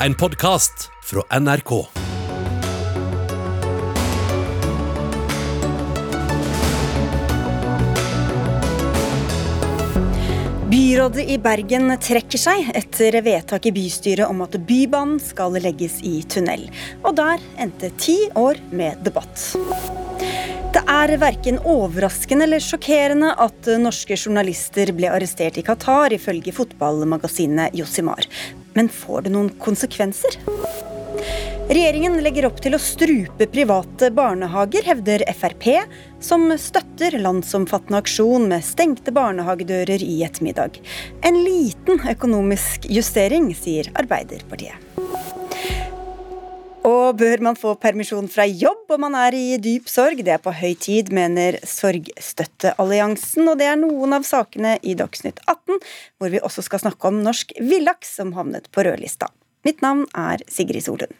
en podkast fra NRK. Byrådet i Bergen trekker seg etter vedtak i bystyret om at Bybanen skal legges i tunnel. Og der endte ti år med debatt. Det er verken overraskende eller sjokkerende at norske journalister ble arrestert i Qatar, ifølge fotballmagasinet Josimar. Men får det noen konsekvenser? Regjeringen legger opp til å strupe private barnehager, hevder Frp, som støtter landsomfattende aksjon med stengte barnehagedører i ettermiddag. En liten økonomisk justering, sier Arbeiderpartiet. Og bør man få permisjon fra jobb om man er i dyp sorg? Det er på høy tid, mener Sorgstøttealliansen. Og det er noen av sakene i Dagsnytt 18, hvor vi også skal snakke om norsk villaks som havnet på rødlista. Mitt navn er Sigrid Solund.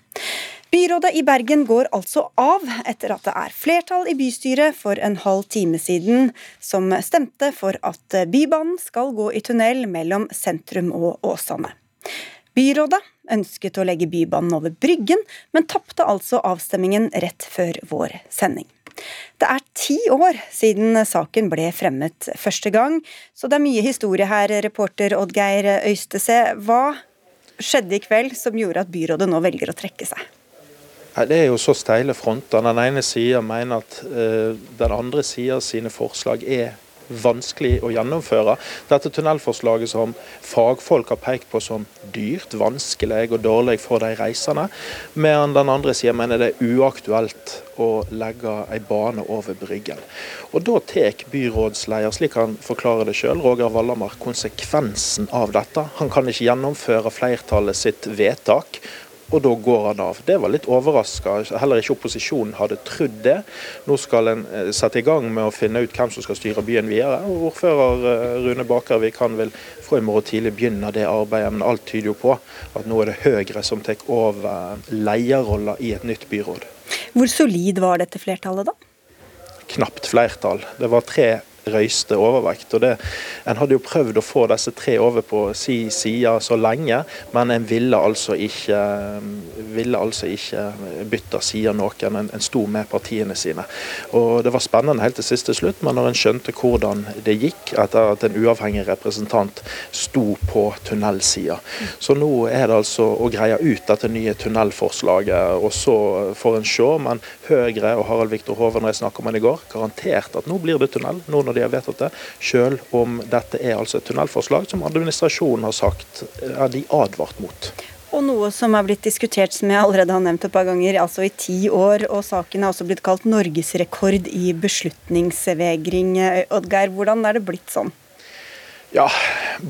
Byrådet i Bergen går altså av etter at det er flertall i bystyret for en halv time siden som stemte for at Bybanen skal gå i tunnel mellom sentrum og Åsane. Byrådet ønsket å legge Bybanen over Bryggen, men tapte altså avstemmingen rett før vår sending. Det er ti år siden saken ble fremmet første gang, så det er mye historie her, reporter Oddgeir Øystese. Hva skjedde i kveld som gjorde at byrådet nå velger å trekke seg? Det er jo så steile fronter. Den ene sida mener at uh, den andre sida sine forslag er vanskelig å gjennomføre. Dette tunnelforslaget som fagfolk har pekt på som dyrt, vanskelig og dårlig for de reisende, mens den andre sida mener det er uaktuelt å legge ei bane over Bryggen. Og Da tar byrådsleder, slik han forklarer det sjøl, Roger Vallamark, konsekvensen av dette. Han kan ikke gjennomføre flertallet sitt vedtak og da går han av. Det var litt overraska. Heller ikke opposisjonen hadde trodd det. Nå skal en eh, sette i gang med å finne ut hvem som skal styre byen videre. Ordfører eh, Rune Bakervik kan vel fra i morgen tidlig begynne det arbeidet, men alt tyder jo på at nå er det Høyre som tar over lederrollen i et nytt byråd. Hvor solid var dette flertallet, da? Knapt flertall. Det var tre røyste overvekt. og det, En hadde jo prøvd å få disse tre over på si side så lenge, men en ville altså ikke, ville altså ikke bytte side noen. En, en sto med partiene sine. Og Det var spennende helt til siste slutt, men når en skjønte hvordan det gikk etter at en uavhengig representant sto på tunnelsida. Så nå er det altså å greie ut dette nye tunnelforslaget, og så får en se. Men Høyre og Harald Viktor Hove når jeg snakket om han i går, garantert at nå blir det tunnel. nå når de har vedtatt det, selv om dette er altså et tunnelforslag som administrasjonen har sagt er de advart mot. Og noe som er blitt diskutert, som jeg allerede har nevnt et par ganger, altså i ti år. Og saken er også blitt kalt norgesrekord i beslutningsvegring. Oddgeir, hvordan er det blitt sånn? Ja,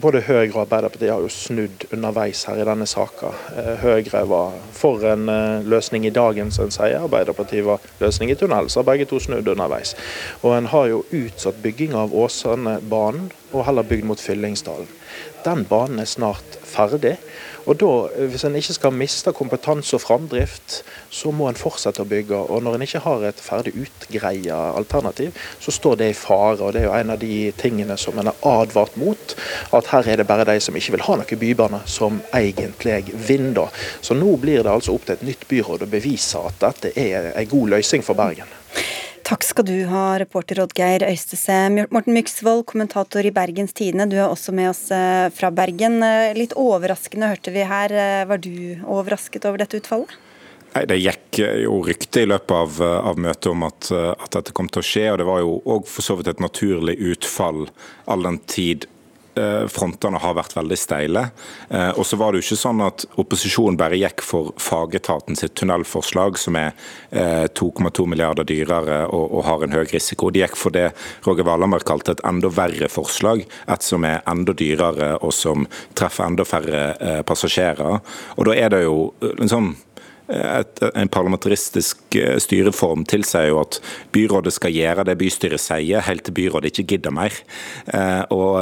både Høyre og Arbeiderpartiet har jo snudd underveis her i denne saka. Eh, Høyre var for en eh, løsning i dagen, som en sier. Arbeiderpartiet var løsning i tunnel, så har begge to snudd underveis. Og en har jo utsatt bygging av Åsanebanen, og heller bygd mot Fyllingsdalen. Den banen er snart ferdig. Og da, Hvis en ikke skal miste kompetanse og framdrift, så må en fortsette å bygge. Og Når en ikke har et ferdig utgreia alternativ, så står det i fare. og Det er jo en av de tingene som en har advart mot. At her er det bare de som ikke vil ha noe bybane, som egentlig vinner. Så nå blir det altså opp til et nytt byråd å bevise at dette er en god løsning for Bergen. Takk skal du ha, reporter Oddgeir Øystese. Morten Myksvold, kommentator i Bergens Tidende, du er også med oss eh, fra Bergen. Eh, litt overraskende hørte vi her. Eh, var du overrasket over dette utfallet? Nei, Det gikk jo rykte i løpet av, av møtet om at, at, dette kom til å skje. og Det var jo òg for så vidt et naturlig utfall all den tid frontene har vært veldig steile. Eh, og så var det jo ikke sånn at opposisjonen bare gikk for fagetaten sitt tunnelforslag, som er 2,2 eh, milliarder dyrere og, har en høy risiko. De gikk for det Roger Valhammer kalte et enda verre forslag, et som er enda dyrere og som treffer enda færre passasjerer. Og da er det jo liksom et, en parlamentaristisk eh, styreform tilsier jo at byrådet skal gjøre det bystyret sier, helt til byrådet ikke gidder mer. Eh, og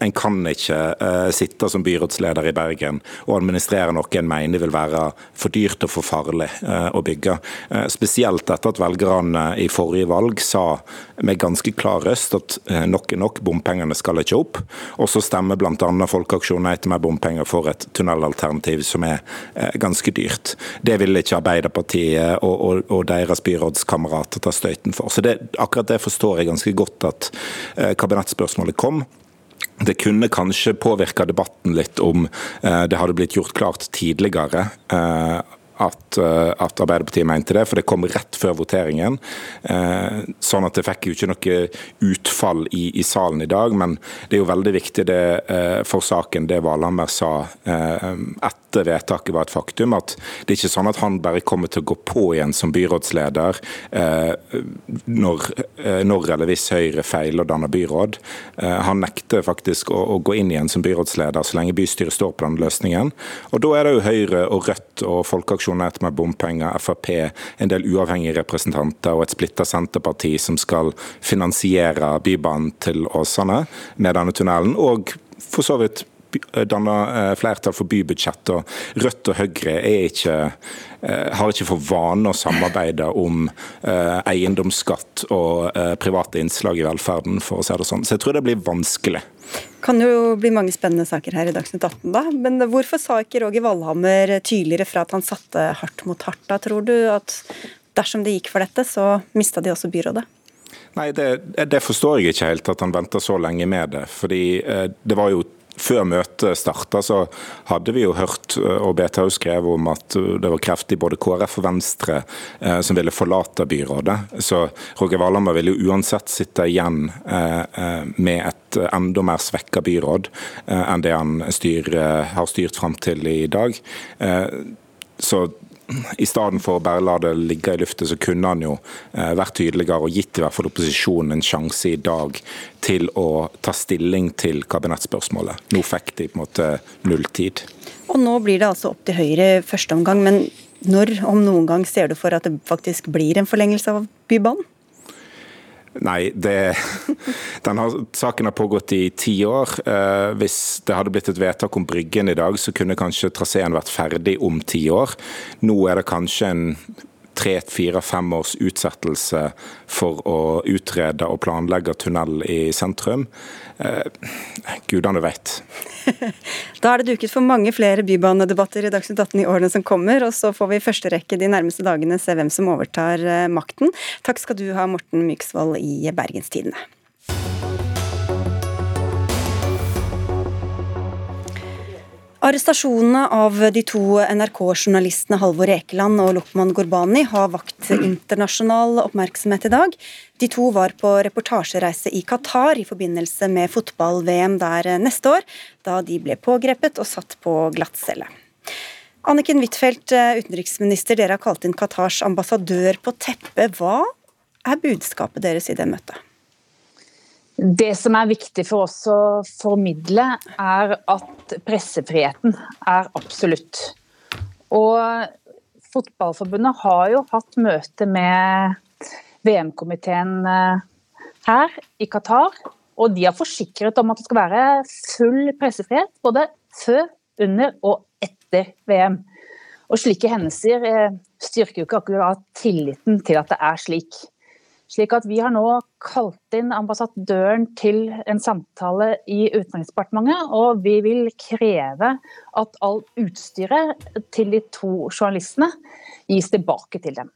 En kan ikke sitte som byrådsleder i Bergen og administrere noe en mener vil være for dyrt og for farlig å bygge. Spesielt etter at velgerne i forrige valg sa med ganske klar røst at nok er nok, bompengene skal ikke opp. Og så stemmer bl.a. Folkeaksjonen Nei til mer bompenger for et tunnelalternativ som er ganske dyrt. Det vil ikke Arbeiderpartiet og, og, og deres byrådskamerater ta støyten for. Så det, Akkurat det forstår jeg ganske godt at eh, kabinettspørsmålet kom. Det kunne kanskje påvirka debatten litt om eh, det hadde blitt gjort klart tidligere. Eh, at, eh, at, Arbeiderpartiet mente det, for det kom rett før voteringen. Eh, sånn at det fikk jo ikke noe utfall i, i, salen i dag. Men det er jo veldig viktig det, eh, for saken det Valhammer sa etter vedtaket var et faktum. At det er ikke sånn at han bare kommer til å gå på igjen som byrådsleder når, når eller hvis Høyre feiler å danne byråd. Han nekter faktisk å, å gå inn igjen som byrådsleder så lenge bystyret står på den løsningen. Og Da er det jo Høyre og Rødt og Folkeaksjonen etter med bompenger, Frp, en del uavhengige representanter og et splitta Senterparti som skal finansiere Bybanen til Åsane med denne tunnelen. og for så vidt danne eh, flertall for bybudsjett. og Rødt og Høyre ikke, eh, har ikke for vane å samarbeide om eh, eiendomsskatt og private innslag i velferden, for å si det sånn. Så jeg tror det blir vanskelig. Kan jo bli mange spennende saker her i Dagsnytt 18, da. Men hvorfor sa ikke Roger Valhammer tydeligere fra at han satte hardt mot hardt, da? Tror du at dersom det gikk for dette, så mista de også byrådet? Nei, det, det, forstår jeg ikke helt, at han venta så lenge med det. Fordi det var jo før møtet starta, så hadde vi jo hørt, og BTH skrev om at det var kreftig både KrF og Venstre eh, som ville forlate byrådet. Så Roger Valhammer ville jo uansett sitte igjen eh, eh med et enda mer svekka byråd eh, enn det han styr, har styrt fram til i dag. Eh, så i stedet for å bare la det ligge i luftet, så kunne han jo eh, vært tydeligere og gitt i hvert fall opposisjonen en sjanse i dag til å ta stilling til kabinettspørsmålet. Nå fikk de på en måte null tid. Og nå blir det altså opp til Høyre første omgang, men når om noen gang ser du for at det faktisk blir en forlengelse av Bybanen? Nei, det, denne saken har pågått i ti år. Eh, hvis det hadde blitt et vedtak om Bryggen i dag, så kunne kanskje traseen vært ferdig om ti år. Nå er det kanskje en tre, fire, fem års utsettelse for å utrede og planlegge tunnel i sentrum. Eh, gudene veit. da er det duket for mange flere bybanedebatter i Dagsnytt 18 i årene som kommer, og så får vi i første rekke de nærmeste dagene se hvem som overtar eh, makten. Takk skal du ha, Morten Myksvold i Bergenstidene. Arrestasjonene av de to NRK-journalistene Halvor Ekeland og Lokman Gorbani har vakt internasjonal oppmerksomhet i dag. De to var på reportasjereise i Qatar i forbindelse med fotball-VM der neste år, da de ble pågrepet og satt på glattcelle. Anniken Huitfeldt, utenriksminister, dere har kalt inn Qatars ambassadør på teppet. Hva er budskapet deres i det møtet? Det som er viktig for oss å formidle, er at pressefriheten er absolutt. Og Fotballforbundet har jo hatt møte med VM-komiteen eh, her i Qatar, og de har forsikret om at det skal være full pressefrihet både før, under og etter VM. Og Slike hendelser eh, styrker jo ikke akkurat tilliten til at det er slik. Slik at Vi har nå kalt inn ambassadøren til en samtale i Utenriksdepartementet. Og vi vil kreve at all utstyret til de to journalistene gis tilbake til dem.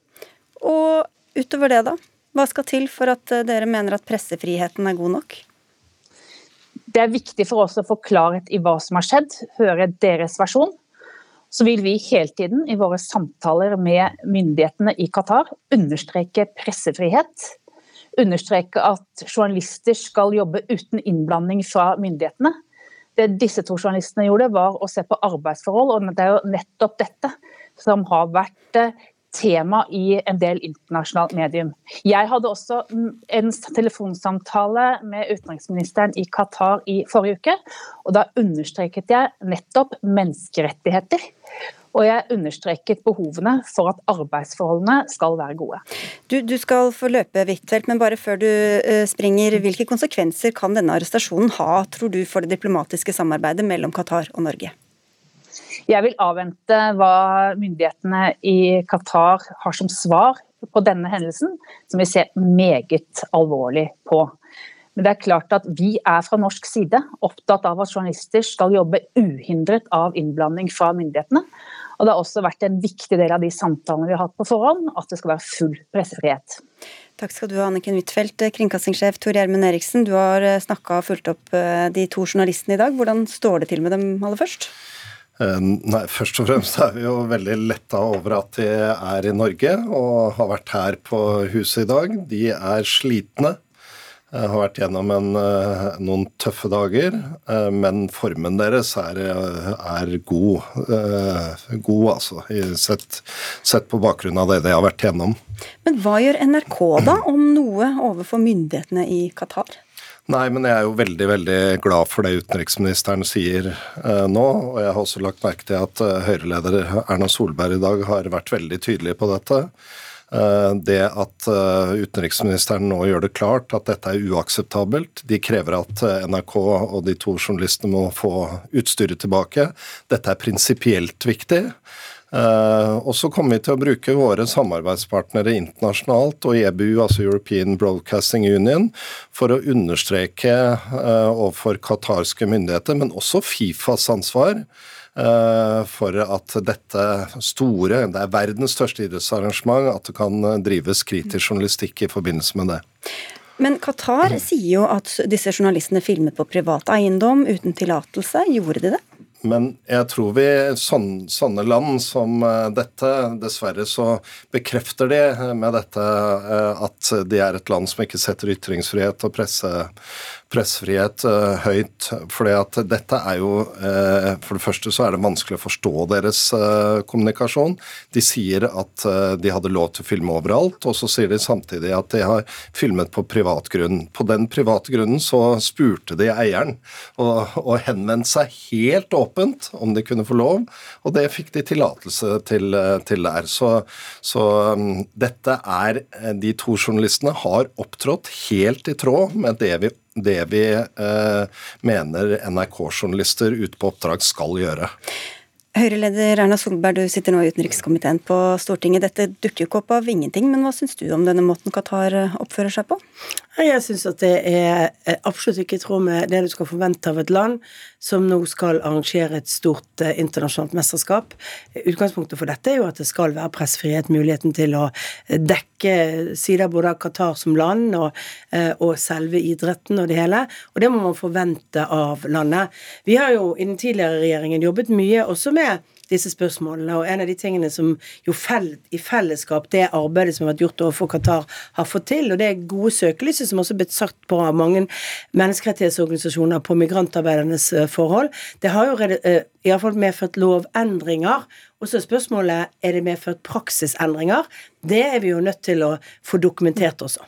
Og utover det, da? Hva skal til for at eh, dere mener at pressefriheten er god nok? Det er viktig for oss å få klarhet i hva som har skjedd, høre deres versjon så vil vi hele tiden i våre samtaler med myndighetene i Qatar understreke pressefrihet. Understreke at journalister skal jobbe uten innblanding fra myndighetene. Det disse to journalistene gjorde, var å se på arbeidsforhold, og det er jo nettopp dette som har vært eh, tema i en del internasjonalt medium. Jeg hadde også en telefonsamtale med utenriksministeren i Qatar i forrige uke. og Da understreket jeg nettopp menneskerettigheter. Og jeg understreket behovene for at arbeidsforholdene skal være gode. Du, du skal få løpe, Huitfeldt, men bare før du uh, springer. Hvilke konsekvenser kan denne arrestasjonen ha, tror du, for det diplomatiske samarbeidet mellom Qatar og Norge? Jeg vil avvente hva myndighetene i Qatar har som svar på denne hendelsen, som vi ser meget alvorlig på. Men det er klart at vi er fra norsk side opptatt av at journalister skal jobbe uhindret av innblanding fra myndighetene. Og det har også vært en viktig del av de samtalene vi har hatt på forhånd, at det skal være full pressefrihet. Takk skal du ha, Anniken Huitfeldt. Kringkastingssjef Tor Gjermund Eriksen, du har eh, snakka og fulgt opp eh, de to journalistene i dag. Hvordan står det til med dem aller først? Eh, nei, Først og fremst er vi jo veldig letta over at de er i Norge og har vært her på huset i dag. De er slitne. Har vært gjennom en, eh, noen tøffe dager, eh, men formen deres er, er god. Eh, god, altså, sett, sett, på bakgrunn av det de har vært gjennom. Men hva gjør NRK da, om noe, overfor myndighetene i Qatar? Nei, men jeg er jo veldig veldig glad for det utenriksministeren sier eh, nå. Og jeg har også lagt merke til at eh, Høyre-leder Erna Solberg i dag har vært veldig tydelig på dette. Eh, det at eh, utenriksministeren nå gjør det klart at dette er uakseptabelt. De krever at eh, NRK og de to journalistene må få utstyret tilbake. Dette er prinsipielt viktig. Og så kommer vi til å bruke våre samarbeidspartnere internasjonalt og EBU, altså European Broadcasting Union, for å understreke overfor qatarske myndigheter, men også Fifas ansvar Eh, for at dette store, det er verdens største idrettsarrangement, at det kan drives kritisk journalistikk i forbindelse med det. Men Qatar sier jo at disse journalistene filmet på privat eiendom uten tillatelse. Gjorde de det? Men jeg tror vi, sånne, sånne land som eh, dette, dessverre så bekrefter de med dette eh, at de er et land som ikke setter ytringsfrihet og presse, pressefrihet uh, høyt. fordi at dette er jo uh, For det første så er det vanskelig å forstå deres uh, kommunikasjon. De sier at de hadde lov til å filme overalt, og så sier de samtidig at de har filmet på privat grunn. På den private grunnen så spurte de eieren og, og henvendte seg helt åpent om de kunne få lov, og det fikk de tillatelse til, til der. Så, så um, dette er De to journalistene har opptrådt helt i tråd med det vi det vi eh, mener NRK-journalister ute på oppdrag skal gjøre. Høyre-leder Erna Solberg, du sitter nå i utenrikskomiteen på Stortinget. Dette dukker jo ikke opp av ingenting, men hva syns du om denne måten Qatar oppfører seg på? Jeg syns at det er absolutt ikke i tråd med det du skal forvente av et land som nå skal arrangere et stort eh, internasjonalt mesterskap. Utgangspunktet for dette er jo at det skal være pressfrihet, muligheten til å dekke sider både av Qatar som land og, eh, og, selve idretten og det hele. Og det må man forvente av landet. Vi har jo i den tidligere regjeringen jobbet mye også med disse spørsmålene. Og en av de tingene som jo fell, i fellesskap det arbeidet som har vært gjort overfor Qatar, har fått til, og det er gode søkelyset som også er blitt satt på av mange menneskerettighetsorganisasjoner på migrantarbeidernes eh, forhold, det har jo eh, iallfall medført lovendringer og så er spørsmålet er det medført praksisendringer. Det er vi jo nødt til å få dokumentert også.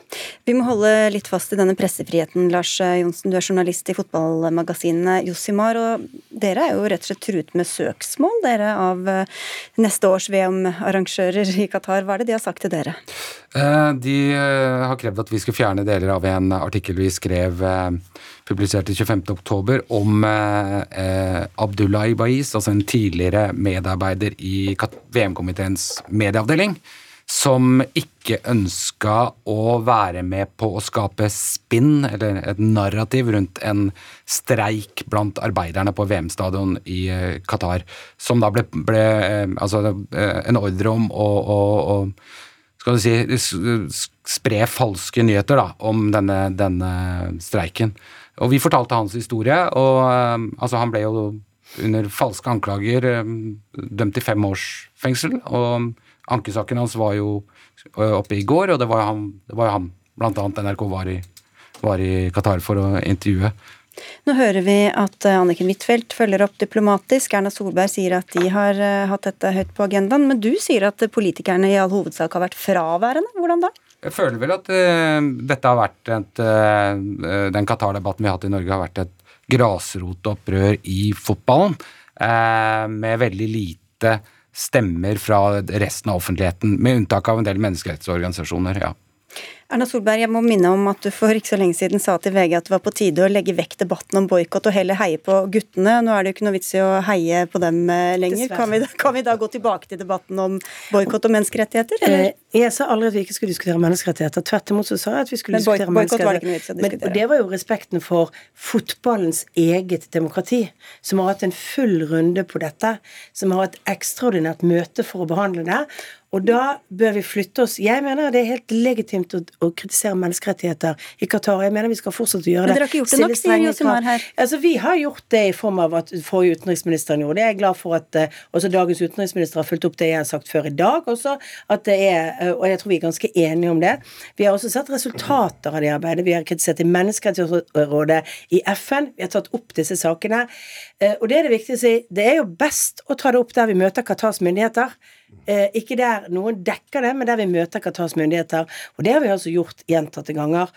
Vi må holde litt fast i denne pressefriheten. Lars Johnsen, du er journalist i fotballmagasinet Jossimar. Og dere er jo rett og slett truet med søksmål, dere, av eh, neste års VM-arrangører i Qatar. Hva er det de har sagt til dere? Eh, de eh, har krevd at vi skal fjerne deler av en artikkel vi skrev publisert 25.10 om Abdullah Ibaiz, altså en tidligere medarbeider i VM-komiteens medieavdeling, som ikke ønska å være med på å skape spinn, eller et narrativ, rundt en streik blant arbeiderne på VM-stadion i eh, Qatar. Som da ble, ble eh, altså, eh, en ordre om å, å, å skal du si, spre falske nyheter da, om denne, denne streiken. Og vi fortalte hans historie, og altså, han ble jo under falske anklager eh, dømt til fem års fengsel. Og ankesaken hans var jo eh, oppe i går, og det var jo han, det var han blant annet NRK var i, var i Qatar for å intervjue. Nå hører vi at eh, Anniken Huitfeldt følger opp diplomatisk. Erna Solberg sier at de har hatt dette høyt på agendaen. Men du sier at politikerne i all hovedsak har vært fraværende. Hvordan da? Jeg føler vel at uh, dette har vært et, uh, Den Qatar-debatten vi har hatt i Norge, har vært et grasrotopprør i fotballen, Uh, med veldig lite stemmer fra resten av offentligheten, med unntak av en del menneskerettsorganisasjoner. ja. Erna Solberg, jeg må minne om at du for ikke så lenge siden sa til VG at det var på tide å legge vekk debatten om boikott og heller heie på guttene. Nå er det jo ikke noe vits i å heie på dem eh, lenger. Kan vi, kan vi, da gå tilbake til debatten om boikott og menneskerettigheter? Eller? Eh, jeg sa aldri at vi ikke skulle diskutere menneskerettigheter. Tvert imot så sa jeg at vi skulle diskutere menneskerettigheter. Men, og det var jo respekten for fotballens eget demokrati, som har hatt en full runde på dette, som har hatt ekstraordinært møte for å behandle det. Og da bør vi flytte oss Jeg mener det er helt legitimt å, å kritisere menneskerettigheter i Qatar. Jeg mener vi skal fortsette å gjøre det. Men dere har ikke gjort det nok, sier Josimar her. Altså, vi har gjort det i form av at forrige utenriksministeren gjorde det. Jeg er glad for at uh, også dagens utenriksminister har fulgt opp det jeg har sagt før i dag også. At det er, uh, og jeg tror vi er ganske enige om det. Vi har også sett resultater av det arbeidet. Vi har kritisert i Menneskerettighetsrådet i FN. Vi har tatt opp disse sakene. Uh, og det er det viktig å si. Det er jo best å ta det opp der vi møter Qatars myndigheter. Eh, ikke der noen dekker det, men der vi møter Qatars myndigheter. Og det har vi altså gjort gjentatte ganger.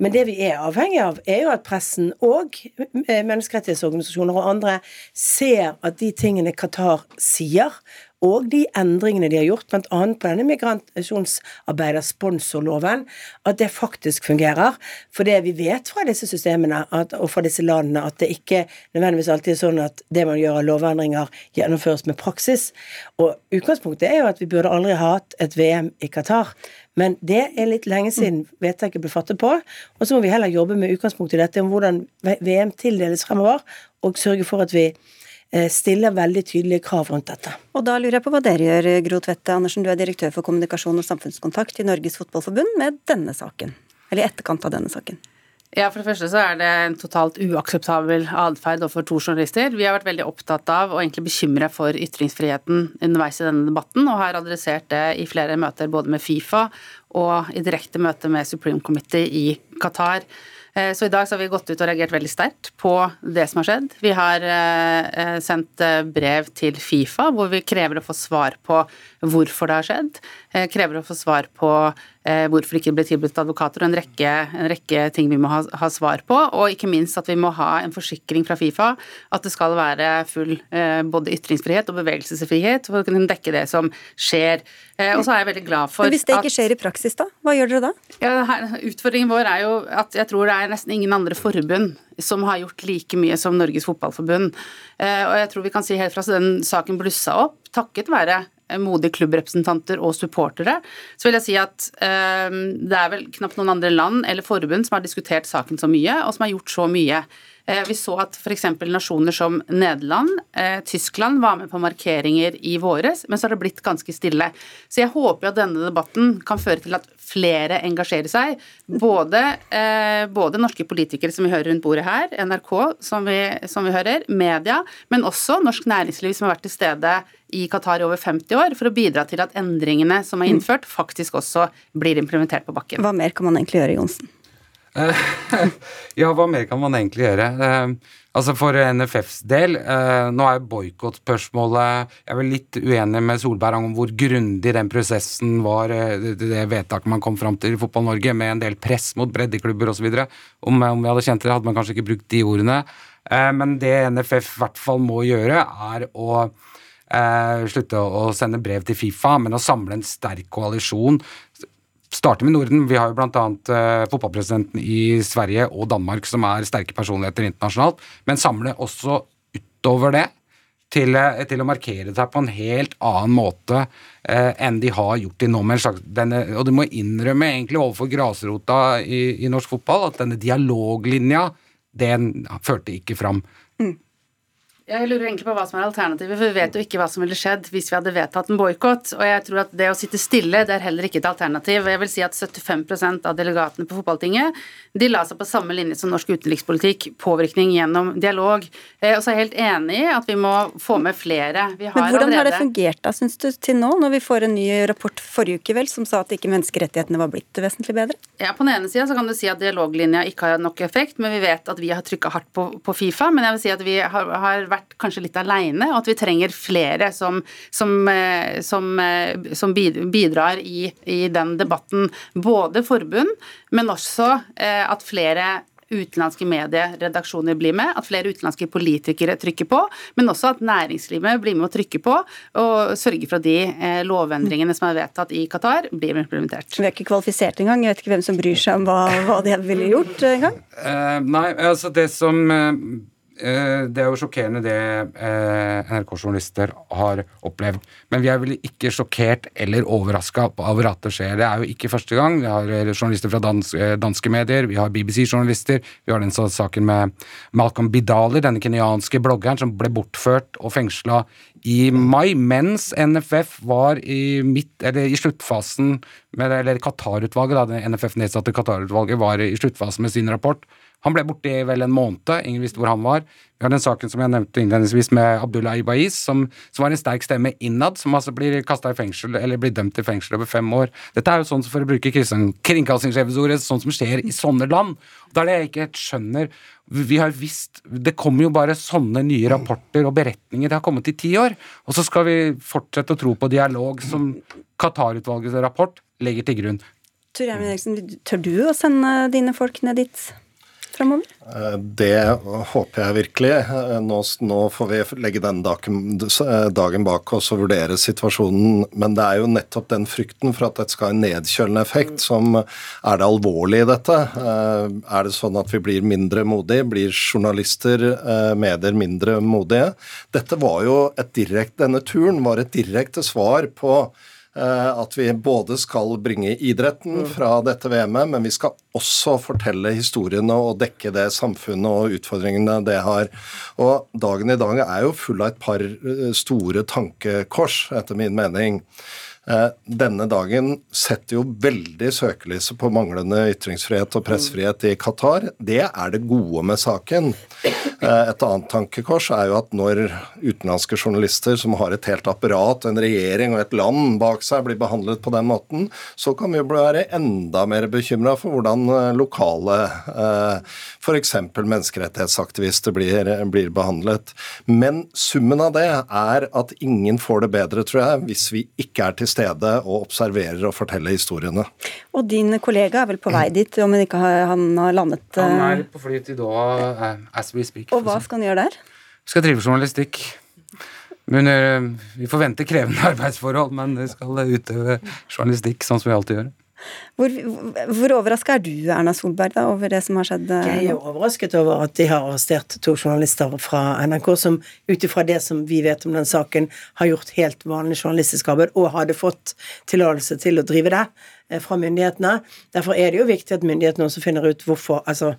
Men det vi er avhengig av, er jo at pressen og eh, menneskerettighetsorganisasjoner og andre ser at de tingene Qatar sier, og de endringene de har gjort, bl.a. på denne migrasjonsarbeidersponsorloven, at det faktisk fungerer. For det vi vet fra disse systemene at, og fra disse landene, at det ikke nødvendigvis alltid er sånn at det man gjør av lovendringer, gjennomføres med praksis. Og utgangspunktet er jo at vi burde aldri ha hatt et VM i Qatar. Men det er litt lenge siden vedtaket ble fattet på. Og så må vi heller jobbe med utgangspunkt i dette om hvordan VM tildeles fremover, og sørge for at vi stiller veldig tydelige krav rundt dette. Og da lurer jeg på hva dere gjør, Gro Tvette Andersen. Du er direktør for kommunikasjon og samfunnskontakt i Norges Fotballforbund med denne saken. Eller i etterkant av denne saken. Ja, For det første så er det en totalt uakseptabel atferd overfor to journalister. Vi har vært veldig opptatt av og egentlig bekymra for ytringsfriheten underveis i denne debatten, og har adressert det i flere møter både med Fifa og i direkte møte med Supreme Committee i Qatar. Eh, så i dag så har vi gått ut og reagert veldig sterkt på det som har skjedd. Vi har eh, sendt eh, brev til Fifa hvor vi krever å få svar på hvorfor det har skjedd. Krever å få svar på hvorfor ikke det ble tilbudt advokater, og en rekke, en rekke ting vi må ha, ha, svar på. Og ikke minst at vi må ha en forsikring fra Fifa at det skal være full både ytringsfrihet og bevegelsesfrihet for å kunne dekke det som skjer. Og så er jeg veldig glad for Men Hvis det ikke skjer i praksis, da? Hva gjør dere da? Ja, utfordringen vår er jo at jeg tror det er nesten ingen andre forbund som har gjort like mye som Norges Fotballforbund. Eh, og jeg tror vi kan si helt fra så den saken blussa opp, takket være eh, modige klubbrepresentanter og supportere, så vil jeg si at um, det er vel knapt noen andre land eller forbund som har diskutert saken så mye, og som har gjort så mye. Eh, vi så at f.eks. nasjoner som Nederland, eh, Tyskland var med på markeringer i våres, men så har det blitt ganske stille. Så jeg håper at denne debatten kan føre til at flere engasjerer seg. Både, eh, både norske politikere som vi hører rundt bordet her, NRK som vi, som vi hører, media, men også norsk næringsliv som har vært til stede i Qatar i over 50 år, for å bidra til at endringene som er innført, faktisk også blir implementert på bakken. Hva mer kan man egentlig gjøre, Johnsen? ja, hva mer kan man egentlig gjøre? Uh, altså For NFFs del, uh, nå er boikottspørsmålet Jeg er vel litt uenig med Solberg om hvor grundig den prosessen var, uh, det, vedtaket man kom fram til i Fotball-Norge, med en del press mot breddeklubber osv. Om, om vi hadde kjent det, hadde man kanskje ikke brukt de ordene. men det NFF i hvert fall må gjøre, er å slutte å sende brev til Fifa, men å samle en sterk koalisjon starte med Norden. Vi har jo bl.a. Eh, fotballpresidenten i Sverige og Danmark som er sterke personligheter internasjonalt, men samle også utover det til, uh, til å markere seg på en helt annen måte eh, enn de har gjort til nå. Denne, og du må innrømme egentlig overfor grasrota i, i, norsk fotball at denne dialoglinja, den førte ikke fram. Jeg lurer egentlig på hva som er alternativet, for vi vet jo ikke hva som ville skjedd hvis vi hadde vedtatt en boikott. Og jeg tror at det å sitte stille, det er heller ikke et alternativ. Jeg vil si at 75% av delegatene på fotballtinget de la seg på samme linje som norsk utenrikspolitikk, påvirkning gjennom dialog. Eh, og så er jeg helt enig i at vi må få med flere. Men hvordan allerede... har det fungert da, syns du, til nå, når vi får en ny rapport forrige uke vel, som sa at ikke menneskerettighetene var blitt vesentlig bedre? Ja, På den ene sida kan du si at dialoglinja ikke har nok effekt, men vi vet at vi har trykka hardt på, på, Fifa. Men jeg vil si at vi har, har vært kanskje litt aleine, og at vi trenger flere som, som, eh, som, eh, som bidrar i, i, den debatten. Både forbund, men også eh, at flere utenlandske medieredaksjoner blir med, at flere utenlandske politikere trykker på, men også at næringslivet blir med å trykke på og sørge for at de eh, lovendringene som er vedtatt i Qatar, blir implementert. Vi er ikke kvalifisert engang. Jeg vet ikke hvem som bryr seg om hva, hva de ville gjort engang. Uh, nei, altså det som uh, det er jo sjokkerende det eh, NRK-journalister har opplevd. Men vi er vel ikke sjokkert eller overraska over at det skjer. Det er jo ikke første gang. Vi har eh, journalister fra danske, medier, vi har BBC-journalister, vi har den saken med Malcolm Bidali, denne kenyanske bloggeren som ble bortført og fengsla i mai, mens NFF var i, midt, i sluttfasen med, Eller Qatar-utvalget, det NFF nedsatte Qatar-utvalget, var i sluttfasen med sin rapport. Han ble borte i vel en måned, ingen visste hvor han var. Vi har den saken som jeg nevnte innledningsvis med Abdullah Ibaiz, som, som var en sterk stemme innad, som altså blir kasta i fengsel, eller blir dømt til fengsel over fem år. Dette er jo sånn, for å bruke kringkastingssjefens ord, sånn som skjer i sånne land. Det er det jeg ikke helt skjønner. Vi har visst Det kommer jo bare sånne nye rapporter og beretninger. Det har kommet i ti år. Og så skal vi fortsette å tro på dialog som Qatar-utvalgets rapport legger til grunn. Tor Gjermund Eriksen, tør du å sende dine folk ned dit? Framover? Eh, det håper jeg virkelig. Eh, nå, nå får vi legge den eh, dagen, bak oss og vurdere situasjonen. Men det er jo nettopp den frykten for at dette skal ha en nedkjølende effekt som er det alvorlige i dette. Er det sånn at vi blir mindre modige? Blir journalister, medier, mindre modige? Dette var jo et direkte, Denne turen var et direkte svar på at vi både skal bringe idretten mm. fra dette VM-et, men vi skal også fortelle historiene og dekke det samfunnet og utfordringene det har. Og dagen i dag er jo full av et par eh, store tankekors, etter min mening. Eh, denne dagen setter jo veldig søkelyset på manglende ytringsfrihet og pressfrihet i Qatar. Det er det gode med saken. Eh, et annet tankekors er jo at når utenlandske journalister som har et helt apparat, en regjering og et land bak seg, blir behandlet på den måten, så kan vi jo være enda mer bekymra for hvordan eh, lokale f.eks. menneskerettighetsaktivister blir, blir behandlet. Men summen av det er at ingen får det bedre, tror jeg, hvis vi ikke er til stede og observerer og forteller historiene. Og din kollega er vel på vei dit, om han ikke har, han har landet Han er eh, på fly til Doha uh, as we speak. Og hva skal han gjøre der? Skal drive journalistikk. Men uh, Vi forventer krevende arbeidsforhold, men skal utøve journalistikk sånn som vi alltid gjør. Hvor, hvor overraska er du, Erna Solberg, da, over det som har skjedd? Eh, Jeg er overrasket over at de har arrestert to journalister fra NRK som ut ifra det som vi vet om den saken, har gjort helt vanlig journalistisk arbeid og hadde fått tillatelse til å drive det eh, fra myndighetene. Derfor er det jo viktig at myndighetene også finner ut hvorfor altså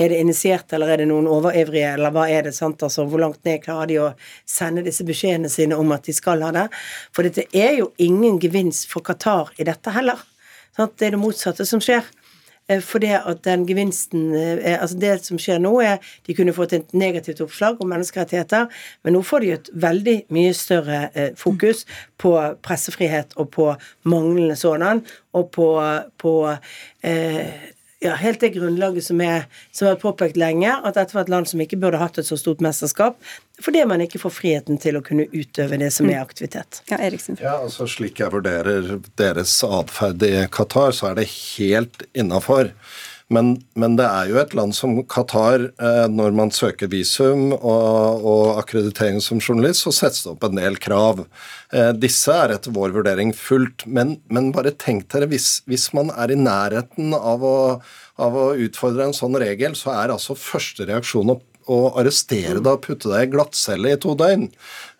er det initiert, eller er det noen overivrige, eller hva er det? sant, altså Hvor langt ned klarer de å sende disse beskjedene sine om at de skal ha det? For dette er jo ingen gevinst for Qatar i dette heller. Sant? Det er det motsatte som skjer. Eh, for det at den gevinsten eh, altså Det som skjer nå, er de kunne fått et negativt oppslag om menneskerettigheter, men nå får de et veldig mye større eh, fokus på pressefrihet og på manglende sådan, og på, på eh, ja, helt det grunnlaget som er som er påpekt lenge, at dette var et land som ikke burde hatt et så stort mesterskap, fordi man ikke får friheten til å kunne utøve det som er mm. aktivitet. Ja, Eriksen. Ja, altså Slik jeg vurderer deres atferd i Qatar, så er det helt innafor. Men, men, det er jo et land som Qatar, eh, når man søker visum og, og, akkreditering som journalist, så settes det opp en del krav. Eh, disse er etter vår vurdering fullt. Men, men bare tenk dere, hvis, hvis, man er i nærheten av å, av å utfordre en sånn regel, så er altså første reaksjon å å arrestere deg og putte deg i glattcelle i to døgn.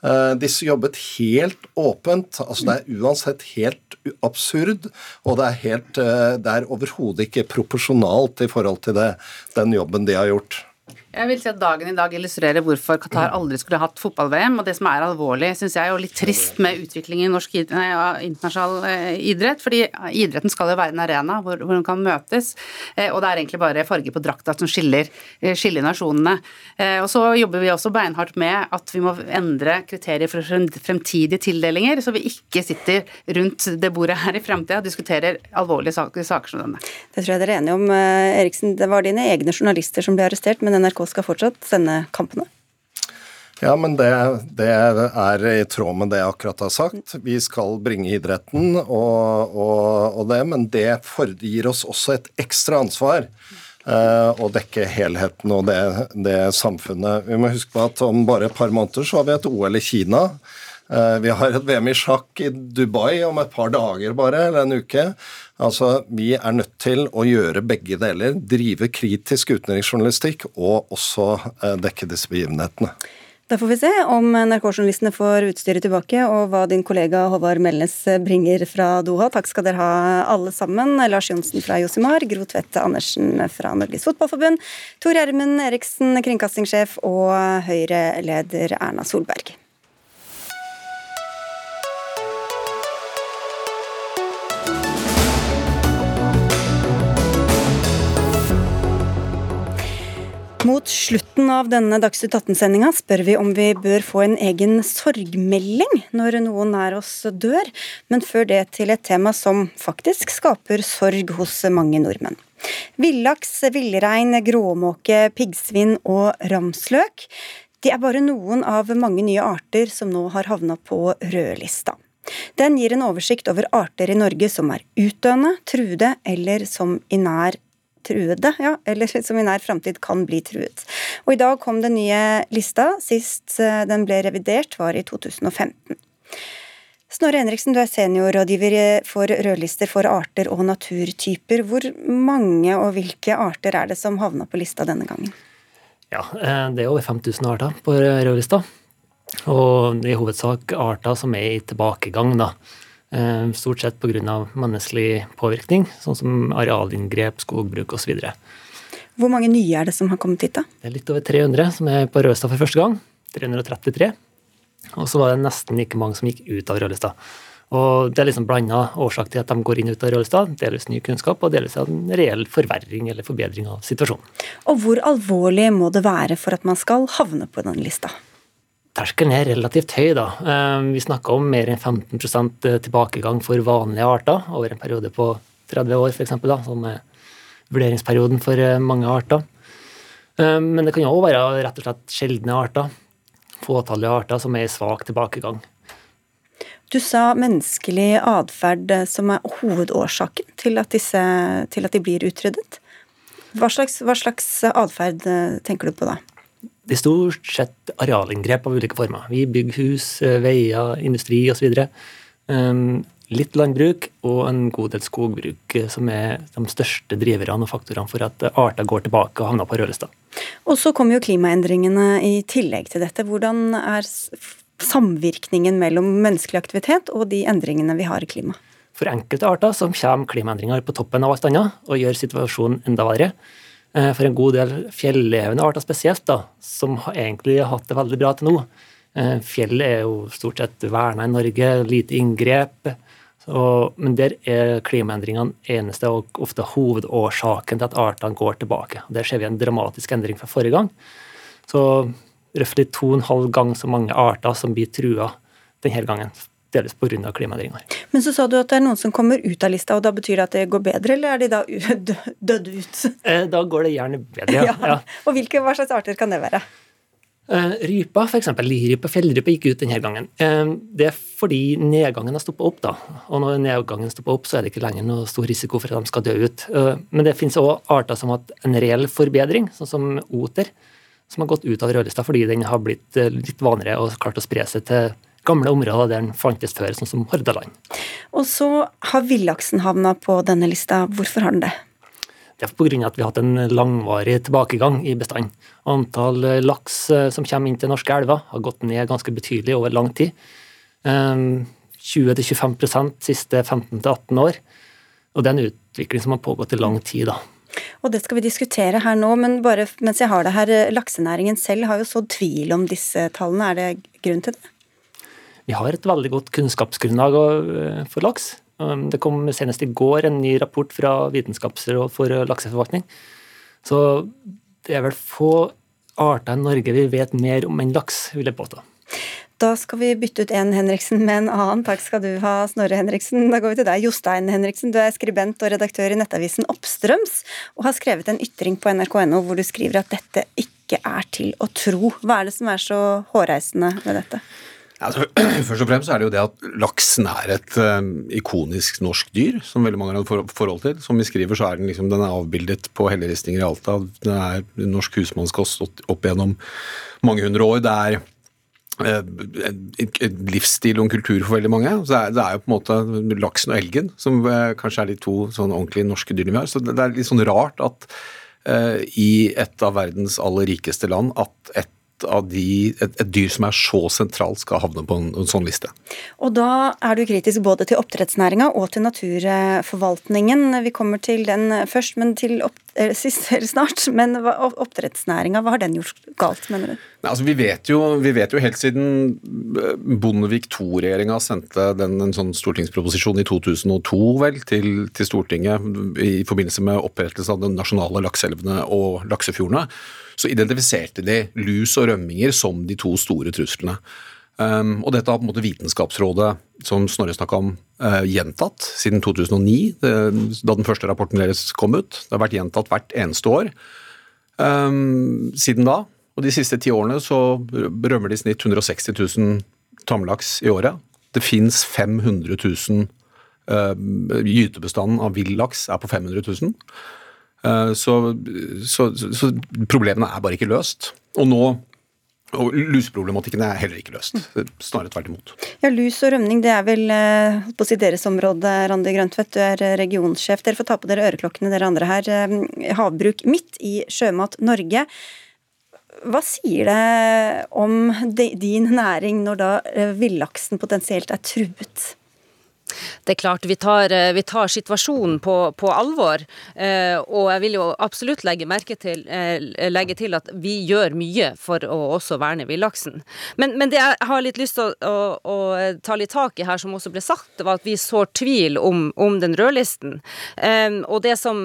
Eh, disse jobbet helt åpent. altså Det er uansett helt absurd, og det er, eh, er overhodet ikke proporsjonalt i forhold til det, den jobben de har gjort. Jeg vil si at Dagen i dag illustrerer hvorfor Qatar aldri skulle hatt fotball-VM. Og det som er alvorlig, syns jeg, og litt trist med utviklingen i norsk nei, internasjonal eh, idrett. fordi idretten skal jo være en arena hvor, hvor hun kan møtes. Eh, og det er egentlig bare farge på drakta som skiller, eh, skiller nasjonene. Og så jobber vi også beinhardt med at vi må endre kriterier for fremtidige tildelinger, så vi ikke sitter rundt det bordet her i fremtida og diskuterer alvorlige saker, saker som denne. Det tror jeg dere er enige om. Eriksen, det var dine egne journalister som ble arrestert, men NRK skal fortsatt sende kampene? Ja, men det, det, er i tråd med det jeg akkurat har sagt. Vi skal bringe idretten og, og, og det, men det gir oss også et ekstra ansvar. og dekke helheten og det, det samfunnet. Vi må huske på at om bare et par måneder så har vi et OL i Kina. Vi har et VM i sjakk i Dubai om et par dager bare, eller en uke. Altså, Vi er nødt til å gjøre begge deler. Drive kritisk utenriksjournalistikk og også dekke disse begivenhetene. Da får vi se om NRK-journalistene får utstyret tilbake, og hva din kollega Håvard Melnes bringer fra Doha. Takk skal dere ha alle sammen. Lars Johnsen fra Josimar, Gro Tvedt Andersen fra Norges Fotballforbund, Tor Gjermund Eriksen, kringkastingssjef, og Høyre-leder Erna Solberg. Mot slutten av denne Dagsnytt 18-sendinga spør vi om vi bør få en egen sorgmelding når noen nær oss dør, men før det til et tema som faktisk skaper sorg hos mange nordmenn. Villaks, villrein, gråmåke, piggsvin og ramsløk. De er bare noen av mange nye arter som nå har havna på rødlista. Den gir en oversikt over arter i Norge som er utdøende, truede eller som i nær truede, ja, eller som i nær framtid kan bli truet. Og I dag kom den nye lista. Sist eh, den ble revidert, var i 2015. Snorre Henriksen, du er seniorrådgiver for rødlister for arter og naturtyper. Hvor mange og hvilke arter er det som havna på lista denne gangen? Ja, eh, Det er over 5000 arter på rødlista. Og i hovedsak arter som er i tilbakegang. da. Eh, stort sett pga. menneskelig påvirkning, sånn som arealinngrep, skogbruk osv. Hvor mange nye er det som har kommet hit, da? Det er litt over 300 som er på Rødstad for første gang. 333. Og så var det nesten like mange som gikk ut av rødlista. Og det er liksom blanda årsak til at de går inn og ut av rødlista. Delvis ny kunnskap og delvis en reell forverring eller forbedring av situasjonen. Og hvor alvorlig må det være for at man skal havne på den lista? Terskelen er relativt høy. da. Eh, vi snakker om mer enn 15 eh, tilbakegang for vanlige arter over en periode på 30 år, f.eks., som er vurderingsperioden for eh, mange arter. Men det kan òg være rett og slett sjeldne arter, fåtallige arter, som er i svak tilbakegang. Du sa menneskelig atferd som er hovedårsaken til at, disse, til at de blir utryddet. Hva slags, hva atferd tenker du på da? Det er stort sett arealinngrep av ulike former. Vi bygger hus, eh, veier, industri osv. Um, litt landbruk og en god del skogbruk, eh, som er de største driverne og faktorene for at arter går tilbake og havner på rødlista. Og så kommer jo klimaendringene i tillegg til dette. Hvordan er samvirkningen mellom menneskelig aktivitet og de endringene vi har i klimaet? For enkelte arter så kommer klimaendringer på toppen av alt annet og gjør situasjonen enda verre. Eh, for en god del fjellevende arter spesielt, da, som egentlig har hatt det veldig bra til nå. Eh, fjellet er jo stort sett verna i Norge, lite inngrep. Så, men der er klimaendringene eneste og ofte hovedårsaken til at artene går tilbake. Der ser vi en dramatisk endring fra forrige gang. Så røftlig to og en halv gang så mange arter som blir trua denne gangen delvis pga. klimaendringer. Men så sa du at det er noen som kommer ut av lista, og da betyr det at det går bedre, eller er de da dødd ut? Eh, da går det gjerne bedre, ja. ja. Og hvilke, hva slags arter kan det være? Eh, rypa, f.eks. lirype, fjellrype, gikk ut denne gangen. Eh, det er fordi nedgangen har stoppa opp. da. Og når nedgangen stopper opp, så er det ikke lenger noe stor risiko for at de skal dø ut. Men det finnes òg arter som har hatt en reell forbedring, sånn som oter, som har gått ut av rødlista fordi den har blitt litt vanligere og klart å spre seg til gamle områder der den fantes før, sånn som Hordaland. Og så har villaksen havna på denne lista. Hvorfor har den det? Det er pga. at vi har hatt en langvarig tilbakegang i bestanden. Antall eh, laks eh, som kommer inn til norske elver, har gått ned ganske betydelig over lang tid. 20-25% ehm, siste 15-18 år. Og det er en utvikling som har pågått i lang tid. da. Og det skal vi diskutere her nå, men bare mens jeg har det her, eh, laksenæringen selv har jo sådd tvil om disse tallene. Er det grunn til det? Vi har et veldig godt kunnskapsgrunnlag eh, for laks. Um, det kom senest i går en ny rapport fra Vitenskapsrådet for eh, lakseforvaltning. Så det er vel få arter i Norge vi vet mer om enn laks, vil jeg påstå. Da skal vi bytte ut en Henriksen med en annen. Takk skal du ha, Snorre Henriksen. Da går vi til deg, Jostein Henriksen. Du er skribent og redaktør i nettavisen Oppstrøms, og har skrevet en ytring på nrk.no hvor du skriver at dette ikke er til å tro. Hva er det som er så hårreisende med dette? Altså, først og fremst er det jo det at laksen er et um, ikonisk norsk dyr, som veldig mange har et forhold til. Som vi skriver, så er den liksom, den er avbildet på helleristninger i Alta. Den er norsk husmannskost opp gjennom mange hundre år. Det er uh, en livsstil og en kultur for veldig mange. Så det er, jo på en måte laksen og elgen som uh, kanskje er de to sånn ordentlige norske dyrene vi har. Så det er litt sånn rart at uh, i et av verdens aller rikeste land at et av de, et, et, dyr som er så sentralt, skal havne på en, en, sånn liste. Og da er du kritisk både til oppdrettsnæringa og til naturforvaltningen. Vi kommer til den først, men til opp, eller sist eller snart. Men oppdrettsnæringa, hva har den gjort galt, mener du? Nei, altså, vi, vet jo, vi vet jo helt siden eh, Bondevik II-regjeringa sendte den, en sånn stortingsproposisjon i 2002 vel, til, til Stortinget i forbindelse med opprettelse av de nasjonale lakseelvene og laksefjordene så identifiserte de lus og rømminger som de to store truslene. Um, og dette har på en måte Vitenskapsrådet, som Snorre snakka om, uh, gjentatt siden 2009, det, da den første rapporten deres kom ut. Det har vært gjentatt hvert eneste år um, siden da. Og de siste ti årene så rømmer de i snitt 160 000 tamlaks i året. Det fins 500 000 uh, Gytebestanden av villaks er på 500 000. Eh, så, så, så, problemene er bare ikke løst. Og nå og luseproblematikken er heller ikke løst. Snarere tvert imot. Ja, Lus og rømning det er vel eh, på si deres område, Randi Grøntvedt. Du er eh, regionsjef. Dere får ta på dere øreklokkene, dere andre her. Havbruk midt i Sjømat Norge. Hva sier det om din næring når da villaksen potensielt er truet? Det er klart, vi tar, eh, vi tar situasjonen på, på alvor. Eh, og jeg vil jo absolutt legge, til, eh, legge til at vi gjør mye for å også verne villaksen. Men, men, det jeg har litt lyst til å, å, å, ta litt tak i her, som også ble sagt, var at vi sår tvil om, om den rødlisten. og det som,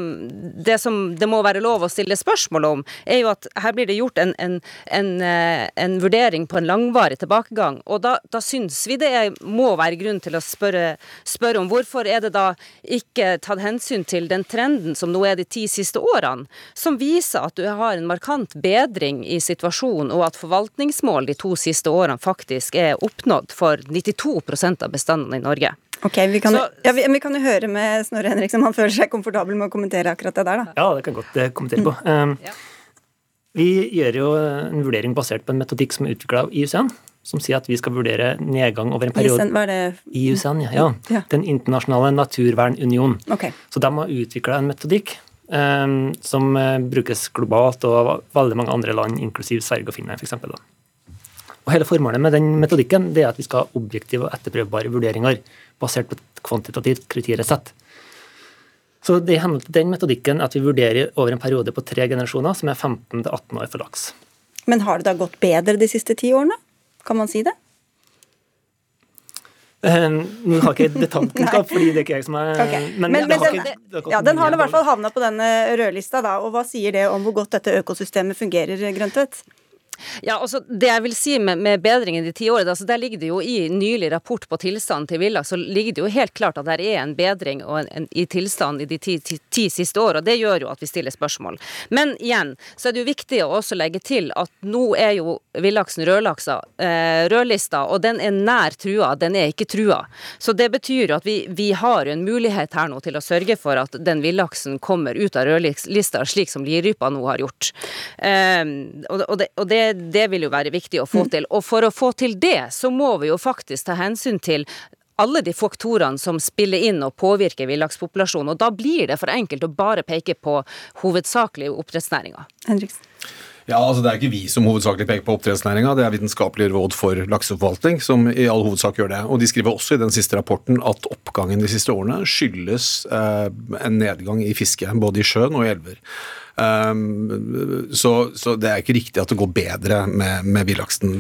det som, det må være lov å stille spørsmål om, er jo at her blir det gjort en, en, en, en vurdering på en langvarig tilbakegang. Og da, da syns vi det må være grunn til å spørre spør om hvorfor er det da ikke tatt hensyn til den trenden som nå er de ti siste årene, som viser at du har en markant bedring i situasjonen, og at forvaltningsmål de to siste årene faktisk er oppnådd for 92% av bestandene i Norge. Ok, vi kan, Så, ja, vi, vi kan, jo høre med Snorre Henrik om han føler seg komfortabel med å kommentere akkurat det der. da. Ja, det kan jeg godt eh, kommentere på. Um, ja. Vi gjør jo en vurdering basert på en metodikk som er utvikla av IUCN, som sier at vi skal vurdere nedgang over en periode IUCN, hva er det? IUCN, ja. ja. Den internasjonale naturvernunion. Okay. Så de har utvikla en metodikk um, som uh, brukes globalt og av veldig mange andre land, inklusiv Sverige og Finland f.eks. Og Hele formålet med den metodikken det er at vi skal ha objektive og etterprøvbare vurderinger basert på et kvantitativt kriteriesett. Så det er den metodikken at vi vurderer over en periode på tre generasjoner, som er 15-18 år for laks. Men har det da gått bedre de siste ti årene? Kan man si det? Uh, nå har ikke detaljkunnskap, fordi det er ikke jeg som er okay. Men, men, men den, ikke, ja, den har i hvert fall havna på denne rødlista, da. Og hva sier det om hvor godt dette økosystemet fungerer, Grøntvedt? Ja, altså Det jeg vil si med, med bedringen de ti årene, altså der ligger det jo i nylig rapport på tilstanden til villaks, så ligger det jo helt klart at det er en bedring en, en, i tilstanden i de ti, ti, ti siste årene. Det gjør jo at vi stiller spørsmål. Men igjen så er det jo viktig å også legge til at nå er jo villaksen rødlaksa, eh, rødlista, og den er nær trua, den er ikke trua. Så det betyr jo at vi, vi har en mulighet her nå til å sørge for at den villaksen kommer ut av rødlista, slik som lirypa nå har gjort. Eh, og, og, det, og det det, vil jo være viktig å få mm. til. Og for å få til det, så må vi jo faktisk ta hensyn til alle de faktorene som spiller inn og påvirker villakspopulasjonen. Og da blir det for enkelt å bare peke på hovedsakelig oppdrettsnæringa. Ja, altså Det er ikke vi som hovedsakelig peker på oppdrettsnæringa, det er Vitenskapelig råd for lakseforvaltning som i all hovedsak gjør det. Og De skriver også i den siste rapporten at oppgangen de siste årene skyldes eh, en nedgang i fiske, både i sjøen og i elver. Um, så, så, det er ikke riktig at det går bedre med, med villaksen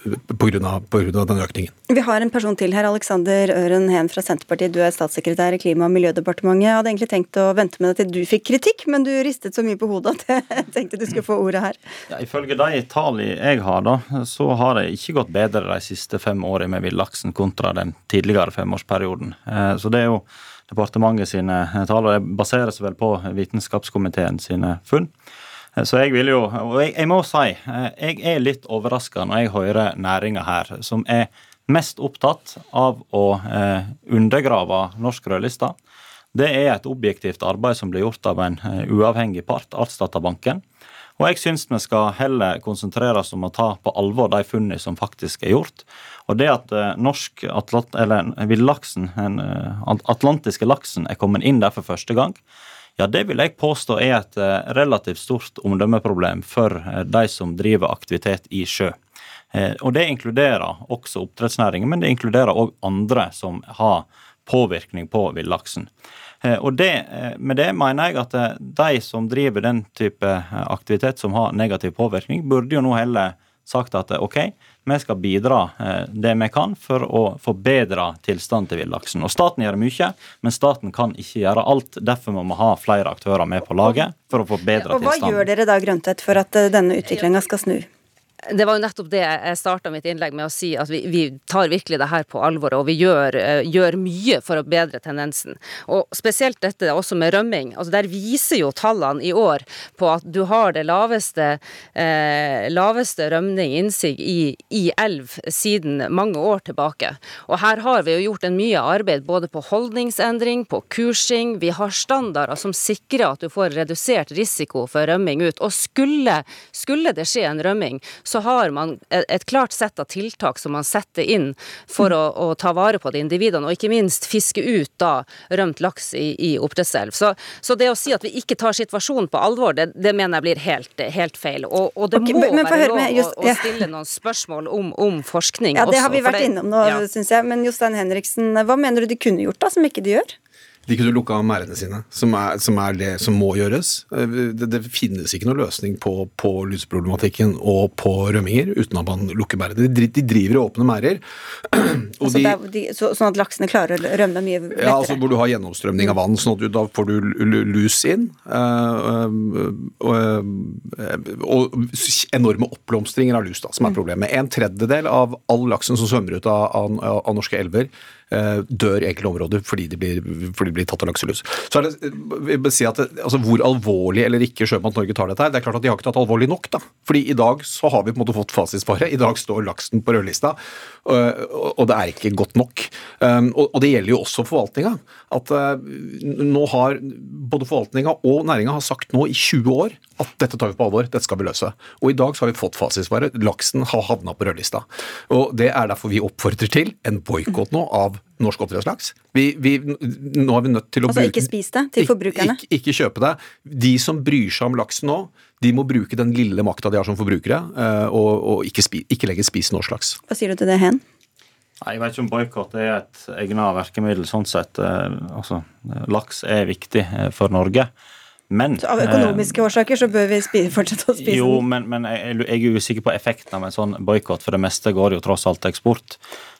pga. den økningen. Vi har en person til her, Alexander Øren Heen fra Senterpartiet. Du er statssekretær i Klima- og miljødepartementet. Jeg hadde egentlig tenkt å vente med deg til du fikk kritikk, men du ristet så mye på hodet at jeg tenkte du skulle få ordet her. Ja, ifølge de tallene jeg har, da, så har det ikke gått bedre de siste fem årene med villaksen kontra den tidligere femårsperioden. Eh, så det er jo departementet sine tall, og det baserer seg vel på Vitenskapskomiteen sine funn. Så jeg vil jo, og jeg, jeg må si, jeg er litt overraska når jeg hører næringa her, som er mest opptatt av å eh, undergrave norsk rødliste. Det er et objektivt arbeid som blir gjort av en eh, uavhengig part, Artsdatabanken. Og jeg syns vi skal heller konsentrere oss om å ta på alvor de funnene som faktisk er gjort. Og det at eh, norsk atlant, eller villaksen, den eh, atlantiske laksen, er kommet inn der for første gang, ja, det vil jeg påstå er et eh, relativt stort omdømmeproblem for eh, de som driver aktivitet i sjø. Eh, og Det inkluderer også oppdrettsnæringen, men det inkluderer òg andre som har påvirkning på villaksen. Og det, Med det mener jeg at de som driver den type aktivitet som har negativ påvirkning, burde jo nå heller sagt at ok, vi skal bidra eh, det vi kan for å forbedre tilstanden til villaksen. Og Staten gjør mye, men staten kan ikke gjøre alt. Derfor må vi ha flere aktører med på laget for å forbedre tilstanden. Og Hva gjør dere da, Grøntvedt, for at eh, denne utviklinga skal snu? Det var jo nettopp det jeg starta mitt innlegg med å si, at vi, vi tar virkelig det her på alvor, og vi gjør, uh, gjør, mye for å bedre tendensen. Og spesielt dette også med rømming. altså Der viser jo tallene i år på at du har det laveste, eh, laveste rømning, innsig, i, i, elv siden mange år tilbake. Og her har vi jo gjort en mye arbeid både på holdningsendring, på kursing. Vi har standarder som sikrer at du får redusert risiko for rømming ut. Og skulle, skulle det skje en rømming, så har man et klart sett av tiltak som man setter inn for å, å ta vare på de individene, og ikke minst fiske ut da rømt laks i, i oppdrettselv. Så, så, det å si at vi ikke tar situasjonen på alvor, det, det mener jeg blir helt, helt feil. Og, og det okay, må men, være lov just, å, å, stille noen spørsmål om, om forskning også. Ja, det har vi vært innom nå, ja. syns jeg. Men Jostein Henriksen, hva mener du de kunne gjort da, som ikke de gjør? De kunne lukka merdene sine, som er, som er, det som må gjøres. Eh, det, det finnes ikke noen løsning på, på, luseproblematikken og på rømminger uten at man lukker merdene. De, de, driver i åpne merder. Altså de, så, sånn at laksene klarer å rømme mye lettere? Ja, altså hvor du har gjennomstrømning av vann. sånn at du, Da får du lus inn. Uh, uh, uh, og enorme oppblomstringer av lus, da, som er mm. problemet. En tredjedel av all laksen som svømmer ut av, av, av norske elver, Eh, dør i enkelte områder fordi de blir, fordi de blir tatt av lakselus. Så er det, jeg vil si at det, altså Hvor alvorlig eller ikke Sjømat Norge tar dette her, det er klart at de har ikke tatt alvorlig nok. da. Fordi i dag så har vi på en måte fått fasitsvaret. I dag står laksen på rødlista, og det er ikke godt nok. Um, og det gjelder jo også forvaltninga. At eh, nå har både forvaltninga og næringa har sagt nå i 20 år at dette tar vi på alvor, dette skal vi løse. Og i dag så har vi fått fasitsvaret. Laksen har havna på rødlista. Og det er derfor vi oppfordrer til en boikott nå av norsk oppdrettslaks. Vi, vi, nå er vi nødt til å altså, bruke ikke spis det til forbrukerne? Ikke, ikke, kjøpe det. De som bryr seg om laksen nå, de må bruke den lille makta de har som forbrukere, eh, og, og ikke, spi, ikke legge spis norsk laks. Hva sier du til det, Hen? Nei, Jeg vet ikke om boikott er et egnet virkemiddel sånn sett. Eh, altså, laks er viktig eh, for Norge. Men, så av økonomiske årsaker så bør vi spise, fortsette å spise den? Jo, men, men jeg, jeg, er usikker på effekten av en sånn boikott, for det meste går jo tross alt til eksport.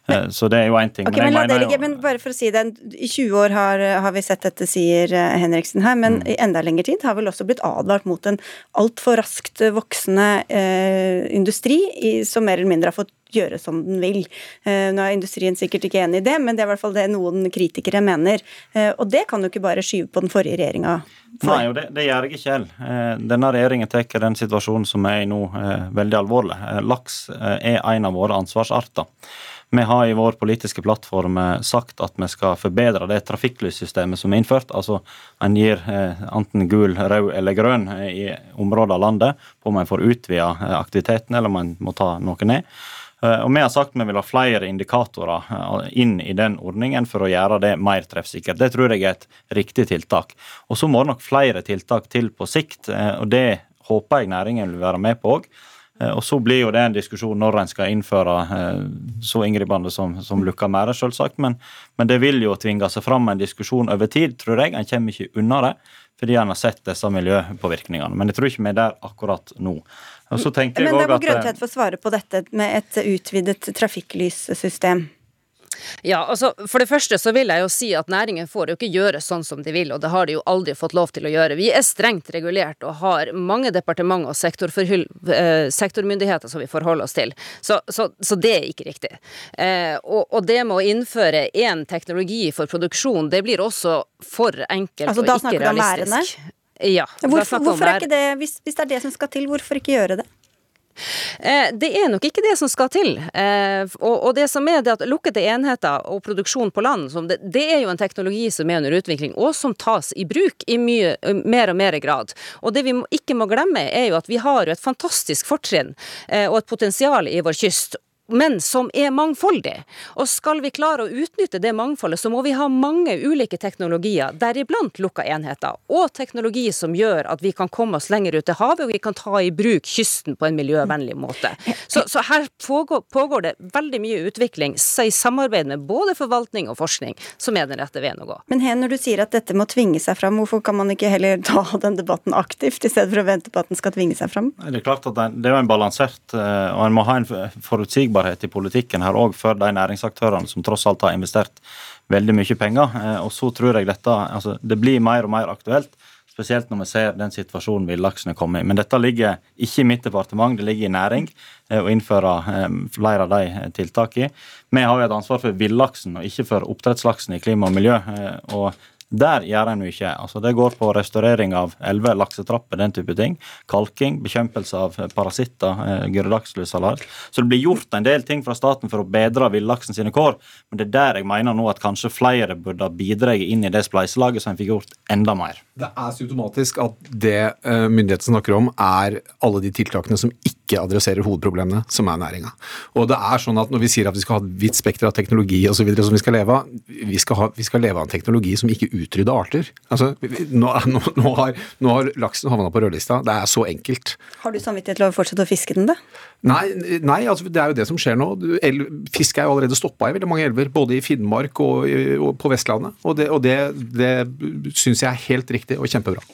Men, eh, så det er jo én ting. Okay, men, men, ligge, men, bare for å si det, I 20 år har, har vi sett dette, sier eh, Henriksen her, men mm. i enda lengre tid har vel også blitt advart mot en altfor raskt voksende eh, industri i, som mer eller mindre har fått gjøre som den vil. Eh, nå er industrien sikkert ikke enig i det, men det er i hvert fall det noen kritikere mener. Eh, og det kan du ikke bare skyve på den forrige regjeringa for. Nei, og det, det gjør jeg ikke heller. Eh, denne regjeringen tar den situasjonen som er i nå, veldig alvorlig. Laks er en av våre ansvarsarter. Vi har i vår politiske plattform eh, sagt at vi skal forbedre det trafikklyssystemet som er innført. Altså en gir eh, enten gul, rød eller grønn eh, i områder av landet på om en får utvida aktiviteten eller om en må ta noe ned. Og Vi har sagt vi vil ha flere indikatorer inn i den ordningen for å gjøre det mer treffsikkert. Det tror jeg er et riktig tiltak. Og Så må det nok flere tiltak til på sikt, og det håper jeg næringen vil være med på òg. Eh, og Så blir jo det en diskusjon når en skal innføre eh, så inngripende som, som lukka merder, selvsagt. Men, men, det vil jo tvinge seg fram en diskusjon over tid, tror jeg. En kommer ikke unna det fordi en har sett disse miljøpåvirkningene. Men jeg tror ikke vi er der akkurat nå. Og så men da må Grøntvedt få svare på dette med et utvidet trafikklyssystem. Ja, altså For det første så vil jeg jo si at næringen får jo ikke gjøre sånn som de vil, og det har de jo aldri fått lov til å gjøre. Vi er strengt regulert og har mange departement og eh, sektormyndigheter som vi forholder oss til. Så, så, så det er ikke riktig. Eh, og, og, det med å innføre én teknologi for produksjon, det blir også for enkelt altså, og ikke realistisk. Altså da snakker du om lærerne? Ja, hvorfor, hvorfor er ikke det, hvis, hvis det er det som skal til, hvorfor ikke gjøre det? Eh, det er nok ikke det som skal til. Eh, og det som er det at lukkede enheter og produksjon på land, det, er jo en teknologi som er under utvikling, og som tas i bruk i mye, mer og mer grad. Og det vi ikke må glemme, er jo at vi har et fantastisk fortrinn eh, og et potensial i vår kyst men som er mangfoldig. Og skal vi klare å utnytte det mangfoldet, så må vi ha mange ulike teknologier, deriblant lukka enheter, og teknologi som gjør at vi kan komme oss lenger ut til havet, og vi kan ta i bruk kysten på en miljøvennlig måte. Så, så her pågår, pågår, det veldig mye utvikling i samarbeid med både forvaltning og forskning, som er den rette veien å gå. Men Hen, når du sier at dette må tvinge seg fram, hvorfor kan man ikke heller ta den debatten aktivt, i stedet for å vente på at den skal tvinge seg fram? Det er klart at det er jo en balansert, eh, og en må ha en forutsigbar forutsigbarhet i politikken her òg for de næringsaktørene som tross alt har investert veldig mye penger. Eh, og så tror jeg dette altså, Det blir mer og mer aktuelt. Spesielt når vi ser den situasjonen villaksen er kommet i. Men dette ligger ikke i mitt departement, det ligger i næring eh, å innføre eh, flere av de tiltakene. Vi har jo et ansvar for villaksen og ikke for oppdrettslaksen i klima og miljø. Og der gjør en jo ikke. Altså, det går på restaurering av elver, laksetrapper, den type ting. Kalking, bekjempelse av parasitter, eh, gyrodachslyssalat. Så det blir gjort en del ting fra staten for å bedre villaksen sine kår, men det er der jeg mener nå at kanskje flere burde bidra inn i det spleiselaget, så en fikk gjort enda mer. Det er symptomatisk at det uh, myndighetene snakker om, er alle de tiltakene som ikke adresserer hovedproblemene, som er næringa. Og det er sånn at når vi sier at vi skal ha et vidt spekter av teknologi osv. som vi skal leve av, vi skal, ha, vi skal leve av en teknologi som ikke utrydder arter. Altså, nå, nå, nå, har, nå har laksen havna på rødlista. Det er så enkelt. Har du samvittighet til å fortsette å fiske den, da? Nei, nei altså, det er jo det som skjer nå. Fisk er jo allerede stoppa i veldig mange elver, både i Finnmark og, og på Vestlandet. Og det, og det, det syns jeg er helt riktig og kjempebra.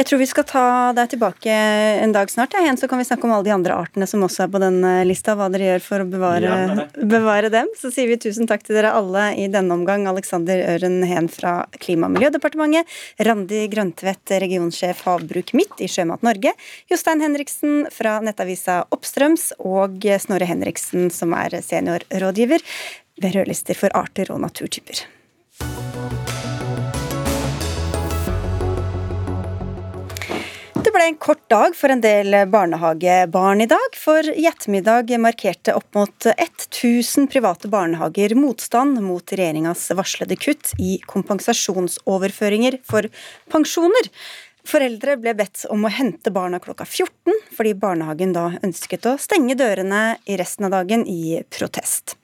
Jeg tror vi skal ta deg tilbake en dag snart, ja, igjen, så kan vi snakke om alle de andre artene som også er på den lista, hva dere gjør for å bevare, ja, bevare dem. Så sier vi tusen takk til dere alle i denne omgang. Alexander Øren Hen fra Klima- og miljødepartementet, Randi Grøntvedt, regionsjef Havbruk Midt i Sjømat Norge, Jostein Henriksen fra nettavisa Oppstrøms og Snorre Henriksen, som er seniorrådgiver ved rødlister for arter og naturtyper. Det ble en kort dag for en del barnehagebarn i dag, for i ettermiddag markerte opp mot 1000 private barnehager motstand mot regjeringas varslede kutt i kompensasjonsoverføringer for pensjoner. Foreldre ble bedt om å hente barna klokka 14, fordi barnehagen da ønsket å stenge dørene i resten av dagen i protest.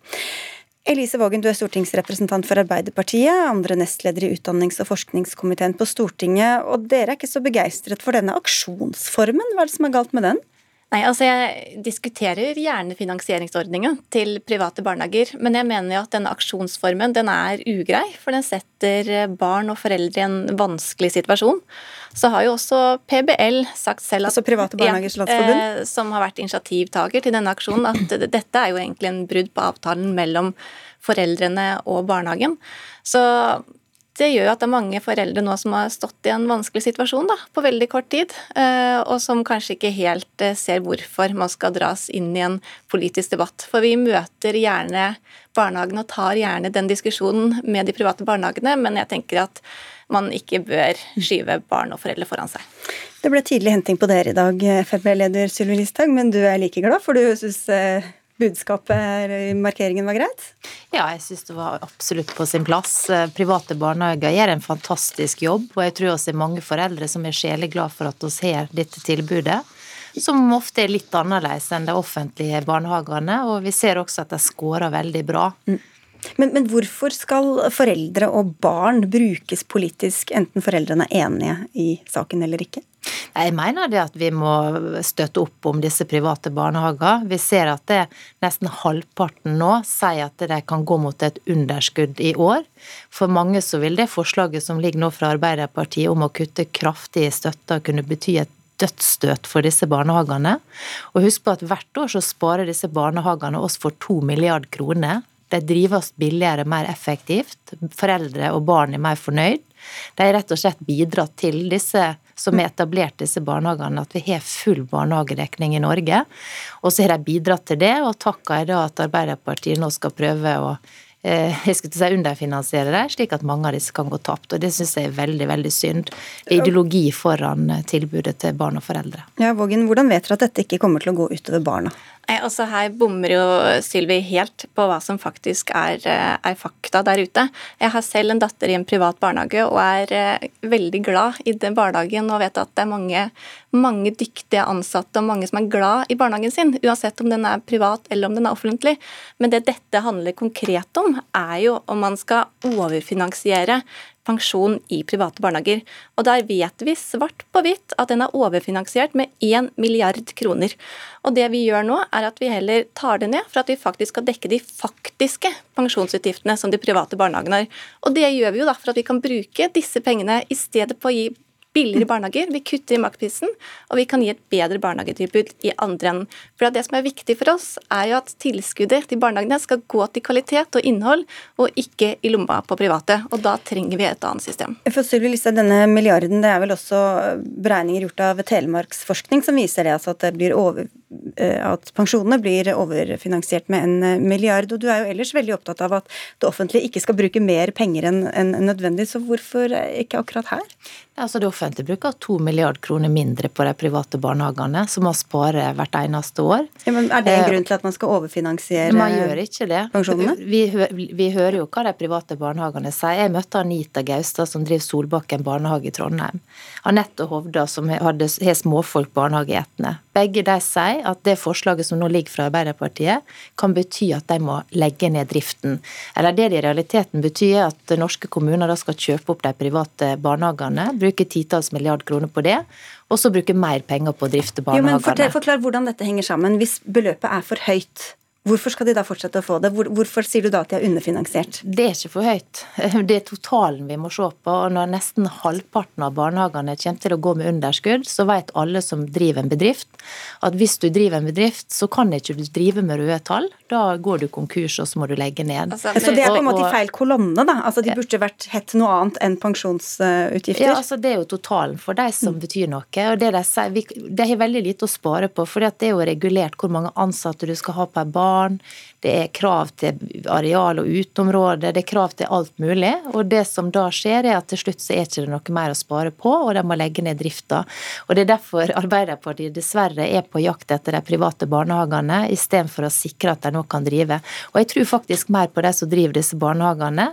Elise Vågen, du er stortingsrepresentant for Arbeiderpartiet, andre nestleder i utdannings- og forskningskomiteen på Stortinget, og dere er ikke så begeistret for denne aksjonsformen. Hva er det som er galt med den? Nei, altså Jeg diskuterer gjerne finansieringsordningen til private barnehager, men jeg mener jo at denne aksjonsformen den er ugrei, for den setter barn og foreldre i en vanskelig situasjon. Så har jo også PBL sagt selv at altså Private Barnehagers Landsforbund? Eh, som har vært initiativtaker til denne aksjonen, at dette er jo egentlig en brudd på avtalen mellom foreldrene og barnehagen. Så det gjør at det er mange foreldre nå som har stått i en vanskelig situasjon da, på veldig kort tid, eh, og som kanskje ikke helt eh, ser hvorfor man skal dras inn i en politisk debatt. For vi møter gjerne barnehagene og tar gjerne den diskusjonen med de private barnehagene, men jeg tenker at man ikke bør skyve barn og foreldre foran seg. Det ble tidlig henting på dere i dag, Frp-leder Sylvi Listhaug, men du er like glad, for du syns eh, budskapet i markeringen var greit? Ja, jeg syns det var absolutt på sin plass. Eh, private barnehager gjør en fantastisk jobb, og jeg tror også er mange foreldre som er sjeleglade for at vi har dette tilbudet. Som ofte er litt annerledes enn de offentlige barnehagene, og vi ser også at de scorer veldig bra. Mm. Men, men, hvorfor skal foreldre og barn brukes politisk, enten foreldrene er enige i saken eller ikke? Jeg mener det at vi må støtte opp om disse private barnehager. Vi ser at det nesten halvparten nå sier at de kan gå mot et underskudd i år. For mange så vil det forslaget som ligger nå fra Arbeiderpartiet om å kutte kraftig i støtta kunne bety et dødsstøt for disse barnehagene. Og husk på at hvert år så sparer disse barnehagene oss for to milliard kroner. De drives billigere, mer effektivt. Foreldre og barn er mer fornøyd. De har rett og slett bidratt til disse som har etablert disse barnehagene, at vi har full barnehagedekning i Norge. Og så har de bidratt til det, og takka er da at Arbeiderpartiet nå skal prøve å jeg skulle si underfinansiere dem, slik at mange av disse kan gå tapt. Og Det syns jeg er veldig veldig synd. Ideologi foran tilbudet til barn og foreldre. Ja, Vågen, Hvordan vet dere at dette ikke kommer til å gå utover barna? Nei, altså Her bommer jo Sylvi helt på hva som faktisk er, eh, er, fakta der ute. Jeg har selv en datter i en privat barnehage og er eh, veldig glad i den barnehagen og vet at det er mange, mange dyktige ansatte og mange som er glad i barnehagen sin, uansett om den er privat eller om den er offentlig. Men det dette handler konkret om, er jo om man skal overfinansiere pensjon i private barnehager. Og der vet vi svart på hvitt at den er overfinansiert med 1 milliard kroner. Og det vi gjør nå, er at vi heller tar det ned for at vi faktisk skal dekke de faktiske pensjonsutgiftene som de private barnehagene har. Og det gjør vi jo da for at vi kan bruke disse pengene i stedet på å gi billigere barnehager, vi kutter i maktprisen, og vi kan gi et bedre barnehagetilbud i andre enden. For Det som er viktig for oss, er jo at tilskuddet til barnehagene skal gå til kvalitet og innhold, og ikke i lomma på private. Og da trenger vi et annet system. For Sylvi Listhaug, denne milliarden, det er vel også beregninger gjort av Telemarksforskning som viser det, altså at, det over, eh, at pensjonene blir overfinansiert med en milliard. Og du er jo ellers veldig opptatt av at det offentlige ikke skal bruke mer penger enn nødvendig, så hvorfor ikke akkurat her? Altså Det offentlige bruker to milliard kroner mindre på de private barnehagene, som man sparer hvert eneste år. Ja, men Er det en eh, grunn til at man skal overfinansiere man gjør ikke det. pensjonene? Vi, vi, hører jo hva de private barnehagene sier. Jeg møtte Anita Gaustad, som driver Solbakken barnehage i Trondheim. Anette Hovda, som hadde, har småfolk barnehage i Etne. Begge de sier at det forslaget som nå ligger fra Arbeiderpartiet, kan bety at de må legge ned driften. Eller det det i realiteten betyr, at norske kommuner da skal kjøpe opp de private barnehagene bruke titalls milliard kroner på det, og så bruke mer penger på å drifte barnehagene. Jo, men fortell, Forklar hvordan dette henger sammen. Hvis beløpet er for høyt, Hvorfor skal de da fortsette å få det? Hvor, hvorfor sier du da at de er underfinansiert? Det er ikke for høyt. Det er totalen vi må se på. og Når nesten halvparten av barnehagene kommer til å gå med underskudd, så vet alle som driver en bedrift, at hvis du driver en bedrift, så kan ikke du drive med røde tall. Da går du konkurs, og så må du legge ned. Altså, så det er på en måte i feil kolonne, da? Altså De burde vært hett noe annet enn pensjonsutgifter? Ja, altså det er jo totalen for de som mm. betyr noe. og Det de sier, vi, de har veldig lite å spare på, for det er jo regulert hvor mange ansatte du skal ha per barn barn, det er krav til areal og uteområder, det er krav til alt mulig. Og det som da skjer, er at til slutt så er det ikke noe mer å spare på, og de må legge ned drifta. Og det er derfor Arbeiderpartiet dessverre er på jakt etter de private barnehagene, istedenfor å sikre at de nå kan drive. Og jeg tror faktisk mer på de som driver disse barnehagene,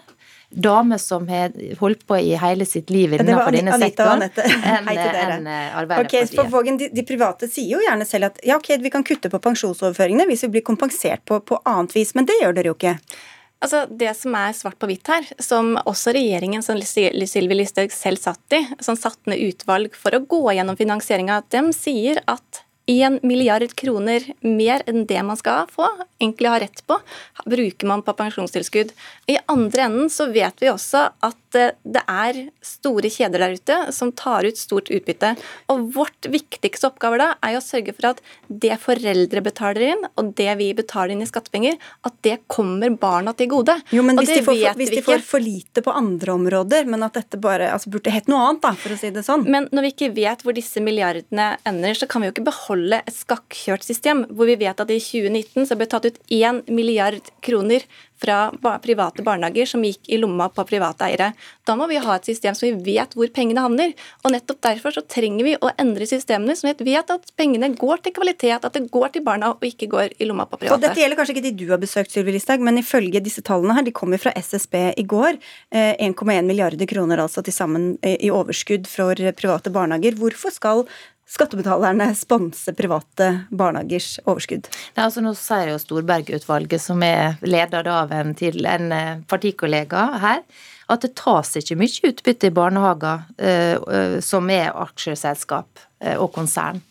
damer som har holdt på i hele sitt liv innenfor denne sektoren, enn en eh, Arbeiderpartiet. Okay, for Vågen, de, de, private sier jo gjerne selv at ja, ok, vi kan kutte på pensjonsoverføringene hvis vi blir kompensert på, på annet vis, men det gjør dere jo ikke. Altså, Det som er svart på hvitt her, som også regjeringen som Sylvi Listhaug selv satt i, som satte ned utvalg for å gå gjennom finansieringa, dem sier at 1 milliard kroner mer enn det man skal få, egentlig har rett på, bruker man på pensjonstilskudd. I andre enden så vet vi også at det er store kjeder der ute som tar ut stort utbytte. Og vårt viktigste oppgave da er jo å sørge for at det foreldre betaler inn, og det vi betaler inn i skattepenger, at det kommer barna til gode. Jo, men hvis, de får, hvis de får, for, lite på andre områder, men at dette bare altså, burde hett noe annet, da, for å si det sånn. Men når vi ikke vet hvor disse milliardene ender, så kan vi jo ikke beholde beholde et skakkjørt system, hvor vi vet at i 2019 så ble tatt ut 1 milliard kroner fra private barnehager som gikk i lomma på private eiere. Da må vi ha et system som vi vet hvor pengene havner. Og nettopp derfor så trenger vi å endre systemene, som vi vet at pengene går til kvalitet, at det går til barna og ikke går i lomma på private. Og dette gjelder kanskje ikke de du har besøkt, Sylvi Listhaug, men ifølge disse tallene her, de kommer fra SSB i går, 1,1 eh, milliarder kroner altså til sammen eh, i overskudd for private barnehager. Hvorfor skal skattebetalerne sponse private barnehagers overskudd? Nei, altså Nå sier jo Storberget-utvalget, som er ledet av en, til en eh, partikollega her, at det tas ikke mye utbytte i barnehager eh, som er aksjeselskap eh, og konsern.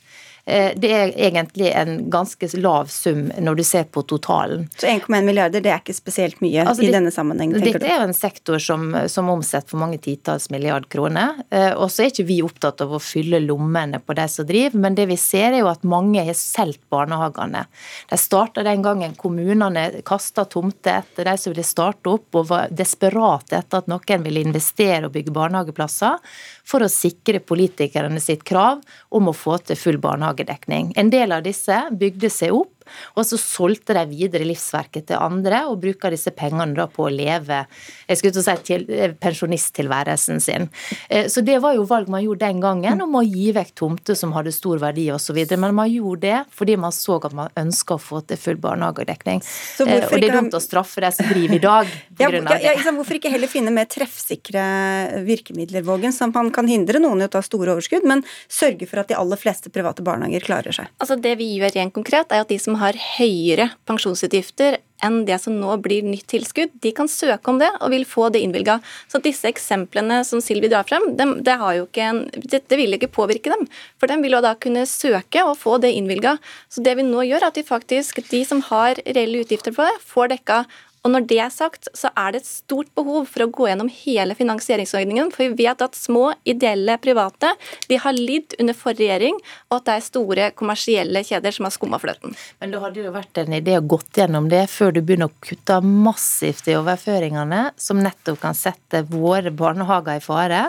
Eh, det er egentlig en ganske lav sum når du ser på totalen. Så 1,1 milliarder det er ikke spesielt mye altså, i denne sammenheng? Dette du? er jo en sektor som, som omsetter for mange titalls milliard kroner. Eh, og så er ikke vi opptatt av å fylle lommene på de som driver, men det vi ser er jo at mange har solgt barnehagene. De starta den gangen kommunene kasta tomter etter de som ville starte opp og var desperate etter at noen ville investere og bygge barnehageplasser for å sikre politikerne sitt krav om å få til full barnehagedekning. En del av disse bygde seg opp Og så solgte de videre livsverket til andre og bruker disse pengene da på å leve jeg skulle til å si til, eh, pensjonisttilværelsen sin. Eh, så det var jo valg man gjorde den gangen, om å gi vekk tomter som hadde stor verdi osv. Men man gjorde det fordi man så at man ønska å få til full barnehagedekning. Og det er dumt å straffe de som driver i dag. Ja, ja, ja, hvorfor ikke heller finne mer treffsikre virkemidler, Vågen, som man kan hindre noen i å ta store overskudd, men sørge for at de aller fleste private barnehager klarer seg? Altså Det vi gjør rent konkret, er at de som har høyere pensjonsutgifter enn det som nå blir nytt tilskudd, de kan søke om det og vil få det innvilga. Så disse eksemplene som Silvi drar frem, dem, det, en, det, det, vil ikke påvirke dem. For de vil jo da kunne søke og få det innvilga. Så det vi nå gjør, er at vi faktisk, de som har reelle utgifter på det, får dekka og når det er sagt, så er det et stort behov for å gå gjennom hele finansieringsordningen. For vi vet at små, ideelle private de har lidd under forrige regjering, og at det er store kommersielle kjeder som har skumma fløten. Men det hadde jo vært en idé å gått gjennom det før du begynner å kutte massivt i overføringene, som nettopp kan sette våre barnehager i fare.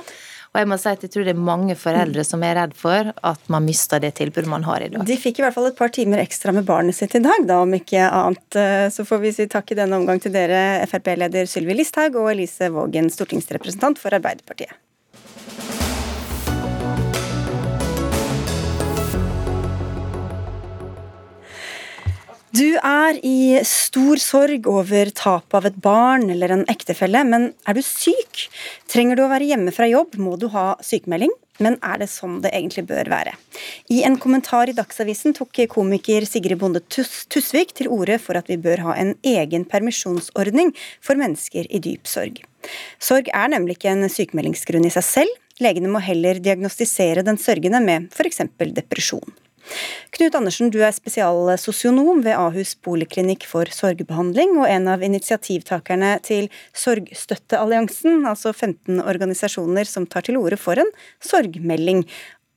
Og jeg må si at jeg tror det er mange foreldre som er redd for at man mister det tilbudet man har i dag. De fikk i hvert fall et par timer ekstra med barnet sitt i dag, da, om ikke annet. Så får vi si takk i denne omgang til dere, Frp-leder Sylvi Listhaug og Elise Vågen, stortingsrepresentant for Arbeiderpartiet. Du er i stor sorg over tapet av et barn eller en ektefelle, men er du syk? Trenger du å være hjemme fra jobb, må du ha sykemelding. Men er det sånn det egentlig bør være? I en kommentar i Dagsavisen tok komiker Sigrid Bonde Tusvik til orde for at vi bør ha en egen permisjonsordning for mennesker i dyp sorg. Sorg er nemlig ikke en sykemeldingsgrunn i seg selv. Legene må heller diagnostisere den sørgende med f.eks. depresjon. Knut Andersen, du er spesialsosionom ved Ahus poliklinikk for sorgbehandling, og en av initiativtakerne til Sorgstøttealliansen, altså 15 organisasjoner som tar til orde for en sorgmelding.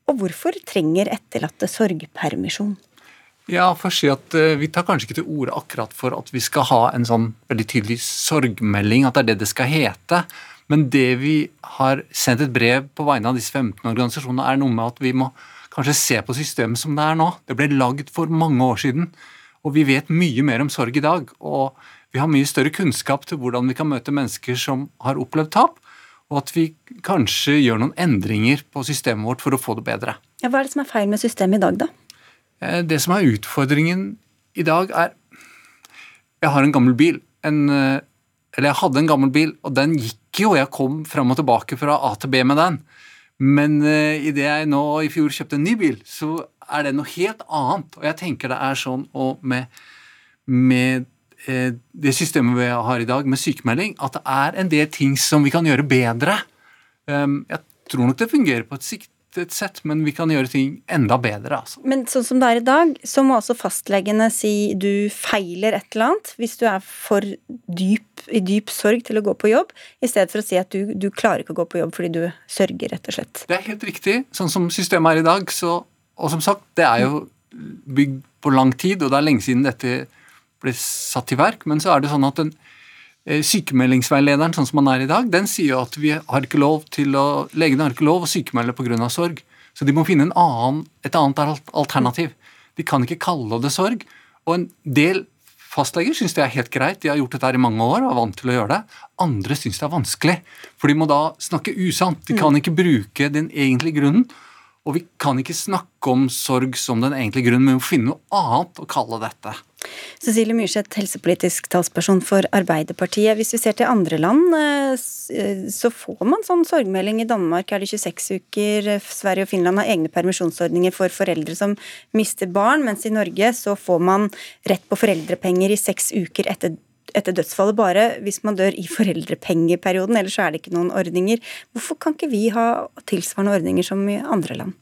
Og hvorfor trenger etterlatte sorgpermisjon? Ja, for å si at uh, Vi tar kanskje ikke til orde akkurat for at vi skal ha en sånn veldig tydelig sorgmelding, at det er det det skal hete. Men det vi har sendt et brev på vegne av disse 15 organisasjonene, er noe med at vi må kanskje se på systemet som det er nå. Det ble lagd for mange år siden, og vi vet mye mer om sorg i dag. Og vi har mye større kunnskap til hvordan vi kan møte mennesker som har opplevd tap, og at vi kanskje gjør noen endringer på systemet vårt for å få det bedre. Ja, hva er det som er feil med systemet i dag, da? Eh, det som er utfordringen i dag, er Jeg har en gammel bil. En, eh, eller jeg hadde en gammel bil, og den gikk jo. Jeg kom fram og tilbake fra A til B med den. Men uh, idet jeg nå i fjor kjøpte en ny bil, så er det noe helt annet. Og jeg tenker det er sånn og med, med uh, det systemet vi har i dag, med sykemelding, at det er en del ting som vi kan gjøre bedre. Um, jeg tror nok det fungerer på et sikt et sett, men vi kan gjøre ting enda bedre. Altså. Men sånn som det er i dag, så må altså fastlegene si du feiler et eller annet hvis du er for dyp, i dyp sorg til å gå på jobb, i stedet for å si at du, du klarer ikke å gå på jobb fordi du sørger, rett og slett. Det er helt riktig. Sånn som systemet er i dag, så Og som sagt, det er jo bygd på lang tid, og det er lenge siden dette ble satt i verk, men så er det sånn at den Eh, sykemeldingsveilederen sånn som man er i dag, den sier jo at vi har ikke lov til å, legene har ikke lov å sykemelde pga. sorg. Så de må finne annen, et annet alternativ. De kan ikke kalle det sorg. Og en del fastleger syns det er helt greit, de har gjort dette i mange år og er vant til å gjøre det. Andre syns det er vanskelig, for de må da snakke usant. De kan ikke bruke den egentlige grunnen. Og vi kan ikke snakke om sorg som den egentlige grunnen, men vi må finne noe annet å kalle dette. Cecilie Myrseth, helsepolitisk talsperson for Arbeiderpartiet. Hvis vi ser til andre land, eh, eh, så får man sånn sorgmelding. I Danmark er det 26 uker. Sverige og Finland har egne permisjonsordninger for foreldre som mister barn, mens i Norge så får man rett på foreldrepenger i seks uker etter etter dødsfallet bare hvis man dør i foreldrepengeperioden, ellers så er det ikke noen ordninger. Hvorfor kan ikke vi ha tilsvarende ordninger som i andre land?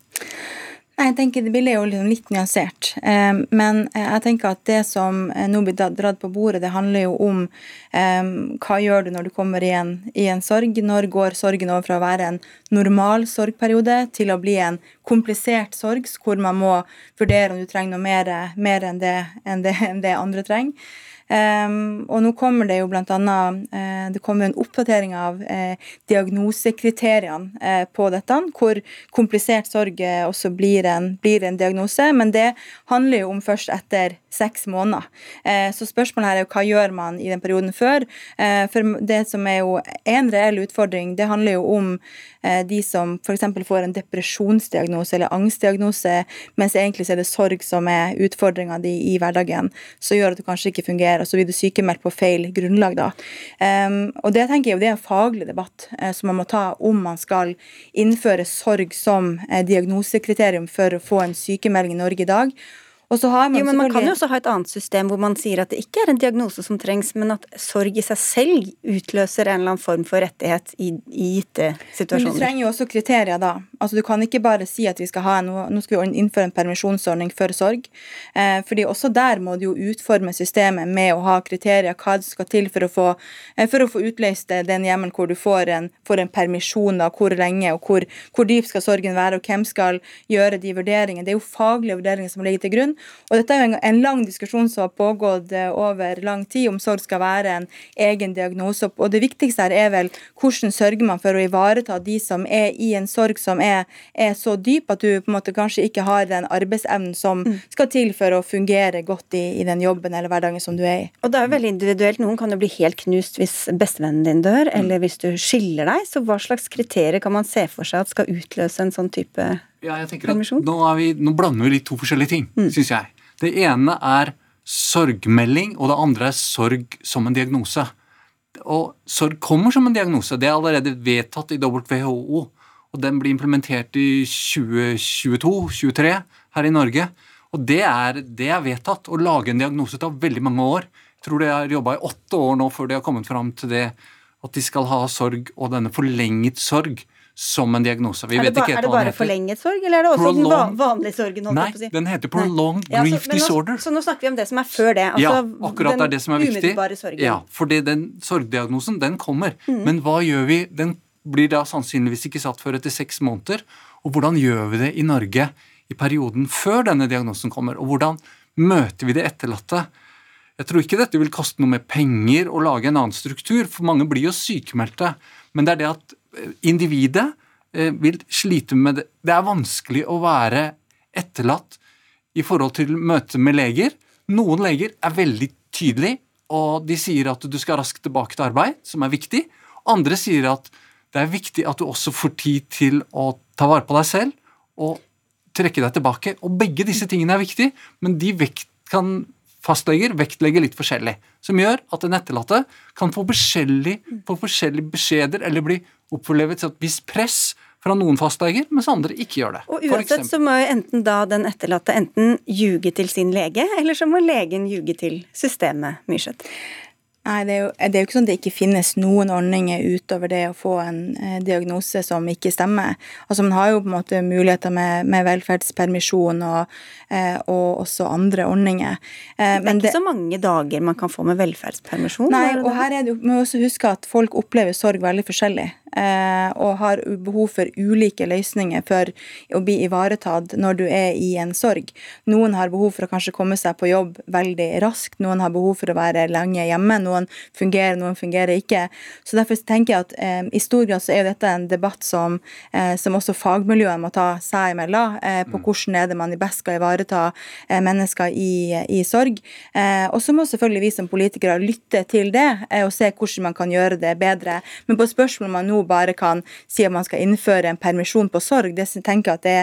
Jeg tenker Det er jo liksom litt nyansert. Eh, men eh, jeg tenker at det som eh, nå blir dratt på bordet, det handler jo om hva gjør du når du kommer i en, i en sorg. Når går sorgen over fra å være en normal sorgperiode til å bli en komplisert sorg, hvor man må vurdere om du trenger noe mer, mer enn, det, enn, det, enn det andre trenger. Um, og nå kommer det jo blant annet uh, Det kommer en oppdatering av uh, diagnosekriteriene uh, på dette, hvor komplisert sorg også blir en, blir en, diagnose. Men det handler jo om først etter seks måneder. så spørsmålet her er jo hva gjør man i den perioden før? for det som er jo en reell utfordring, det handler jo om de som f.eks. får en depresjonsdiagnose eller angstdiagnose, mens egentlig så er det sorg som er utfordringa di i hverdagen, så gjør at du kanskje ikke fungerer og så blir du sykemeldt på feil grunnlag. da. Um, og Det tenker jeg jo det er en faglig debatt uh, som man må ta om man skal innføre sorg som uh, diagnosekriterium for å få en sykemelding i Norge i dag. Og så har man, jo, men man kan jo også ha et annet system hvor man sier at det ikke er en diagnose som trengs, men at sorg i seg selv utløser en eller annen form for rettighet i, i gitte situasjoner. Men du trenger jo også kriterier da. Altså Du kan ikke bare si at vi skal ha en, nå skal vi innføre en permisjonsordning for sorg. Eh, fordi også der må du jo utforme systemet med å ha kriterier, hva det skal til for å få, eh, for å få utløst den hjemmelen hvor du får en, får en permisjon, da, hvor lenge og hvor, hvor dyp skal sorgen være, og hvem skal gjøre de vurderingene. Det er jo faglige vurderinger som ligger til grunn. Og dette er jo en, lang diskusjon som har pågått eh, over lang tid, om sorg skal være en egen diagnose. Og det viktigste her er vel hvordan sørger man for å ivareta de som er i en sorg som er, er så dyp at du på en måte kanskje ikke har den arbeidsevnen som mm. skal til for å fungere godt i, i, den jobben eller hverdagen som du er i. Og det er jo veldig individuelt. Noen kan jo bli helt knust hvis bestevennen din dør, mm. eller hvis du skiller deg. Så hva slags kriterier kan man se for seg at skal utløse en sånn type ja, jeg tenker at nå, vi, nå, blander vi litt to forskjellige ting, mm. syns jeg. Det ene er sorgmelding, og det andre er sorg som en diagnose. Og sorg kommer som en diagnose. Det er allerede vedtatt i WHO. Og den blir implementert i 2022-2023 her i Norge. Og det er, det er, vedtatt. Å lage en diagnose tar veldig mange år. Jeg tror de har jobba i åtte år nå før de har kommet fram til det at de skal ha sorg og denne forlenget sorg som en diagnose. Vi er, det ba, er det bare forlenget sorg, eller er det også prolonged, den vanlige sorgen? Nei, den heter prolonged Nei. grief ja, så, disorder. Nå, så nå snakker vi om det som er før det. Altså, ja, akkurat det er det som er viktig. Sorgen. Ja, fordi den sorgdiagnosen, den kommer. Mm. Men hva gjør vi? Den blir da sannsynligvis ikke satt før etter seks måneder. Og hvordan gjør vi det i Norge i perioden før denne diagnosen kommer? Og hvordan møter vi det etterlatte? Jeg tror ikke dette vil koste noe med penger å lage en annen struktur, for mange blir jo sykemeldte. Men det er det at individet eh, vil slite med det. Det er vanskelig å være etterlatt i forhold til møte med leger. Noen leger er veldig tydelige, og de sier at du skal raskt tilbake til arbeid, som er viktig. Andre sier at det er viktig at du også får tid til å ta vare på deg selv og trekke deg tilbake. Og begge disse tingene er viktige, men de vekt kan fastleger vektlegger litt forskjellig. Som gjør at den etterlatte kan få, få forskjellige beskjeder eller bli opplevet et visst press fra noen fastleger, mens andre ikke gjør det. Og uansett så må enten da den etterlatte enten ljuge til sin lege, eller så må legen ljuge til systemet, Myrseth. Nei, det er, jo, det er, jo, ikke sånn at det ikke finnes noen ordninger utover det å få en eh, diagnose som ikke stemmer. Altså Man har jo på en måte muligheter med, med velferdspermisjon og, eh, og, også andre ordninger. Eh, det er ikke det, så mange dager man kan få med velferdspermisjon? Nei, og her er det må også huske at folk opplever sorg veldig forskjellig. Eh, og har behov for ulike løsninger for å bli ivaretatt når du er i en sorg. Noen har behov for å kanskje komme seg på jobb veldig raskt, noen har behov for å være lenge hjemme, noen fungerer, noen fungerer ikke. Så Derfor tenker jeg at eh, i stor grad så er dette en debatt som, eh, som også fagmiljøet må ta seg imellom, eh, på mm. hvordan er det man best skal ivareta eh, mennesker i, i sorg. Eh, og så må selvfølgelig vi som politikere lytte til det og se hvordan man kan gjøre det bedre. Men på spørsmålet man nå bare kan si at man skal innføre en permisjon på sorg, det tenker jeg at det,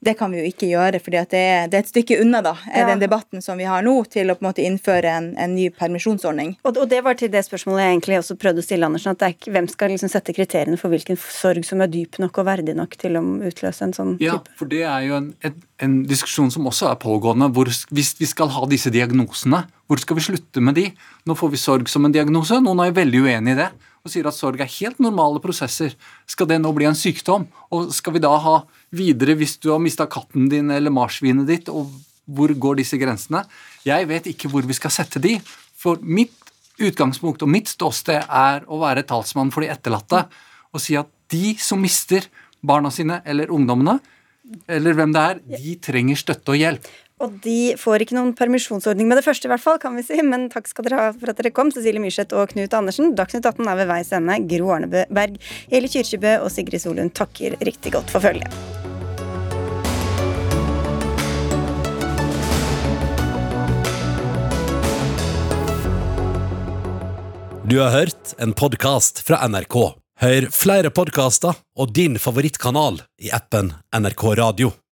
det kan vi jo ikke gjøre, fordi det det, er, et stykke unna da, ja. den debatten som vi har nå, til å på en måte innføre en, en ny permisjonsordning. Og, og, det var til det spørsmålet jeg egentlig også prøvde å stille, Andersen. at ikke, Hvem skal liksom sette kriteriene for hvilken sorg som er dyp nok og verdig nok til å utløse en sånn ja, type? Ja, for det er jo en, en, en, diskusjon som også er pågående. Hvor, hvis vi skal ha disse diagnosene, hvor skal vi slutte med de? Nå får vi sorg som en diagnose. Noen er veldig uenig i det og sier at sorg er helt normale prosesser. Skal det nå bli en sykdom? Og skal vi da ha videre hvis du har mista katten din eller marsvinet ditt, og hvor går disse grensene? Jeg vet ikke hvor vi skal sette de. For mitt utgangspunkt og mitt ståsted er å være talsmann for de etterlatte og si at de som mister barna sine eller ungdommene, eller hvem det er, de trenger støtte og hjelp. Og de får ikke noen permisjonsordning med det første, i hvert fall, kan vi si. Men takk skal dere ha for at dere kom, Cecilie Myrseth og Knut Andersen. Dagsnytt 18 er ved veis ende. Gro Arneberg, Eli Kyrkjebø og Sigrid Solund takker riktig godt for følget. Du har hørt en podkast fra NRK. Hør flere podkaster og din favorittkanal i appen NRK Radio.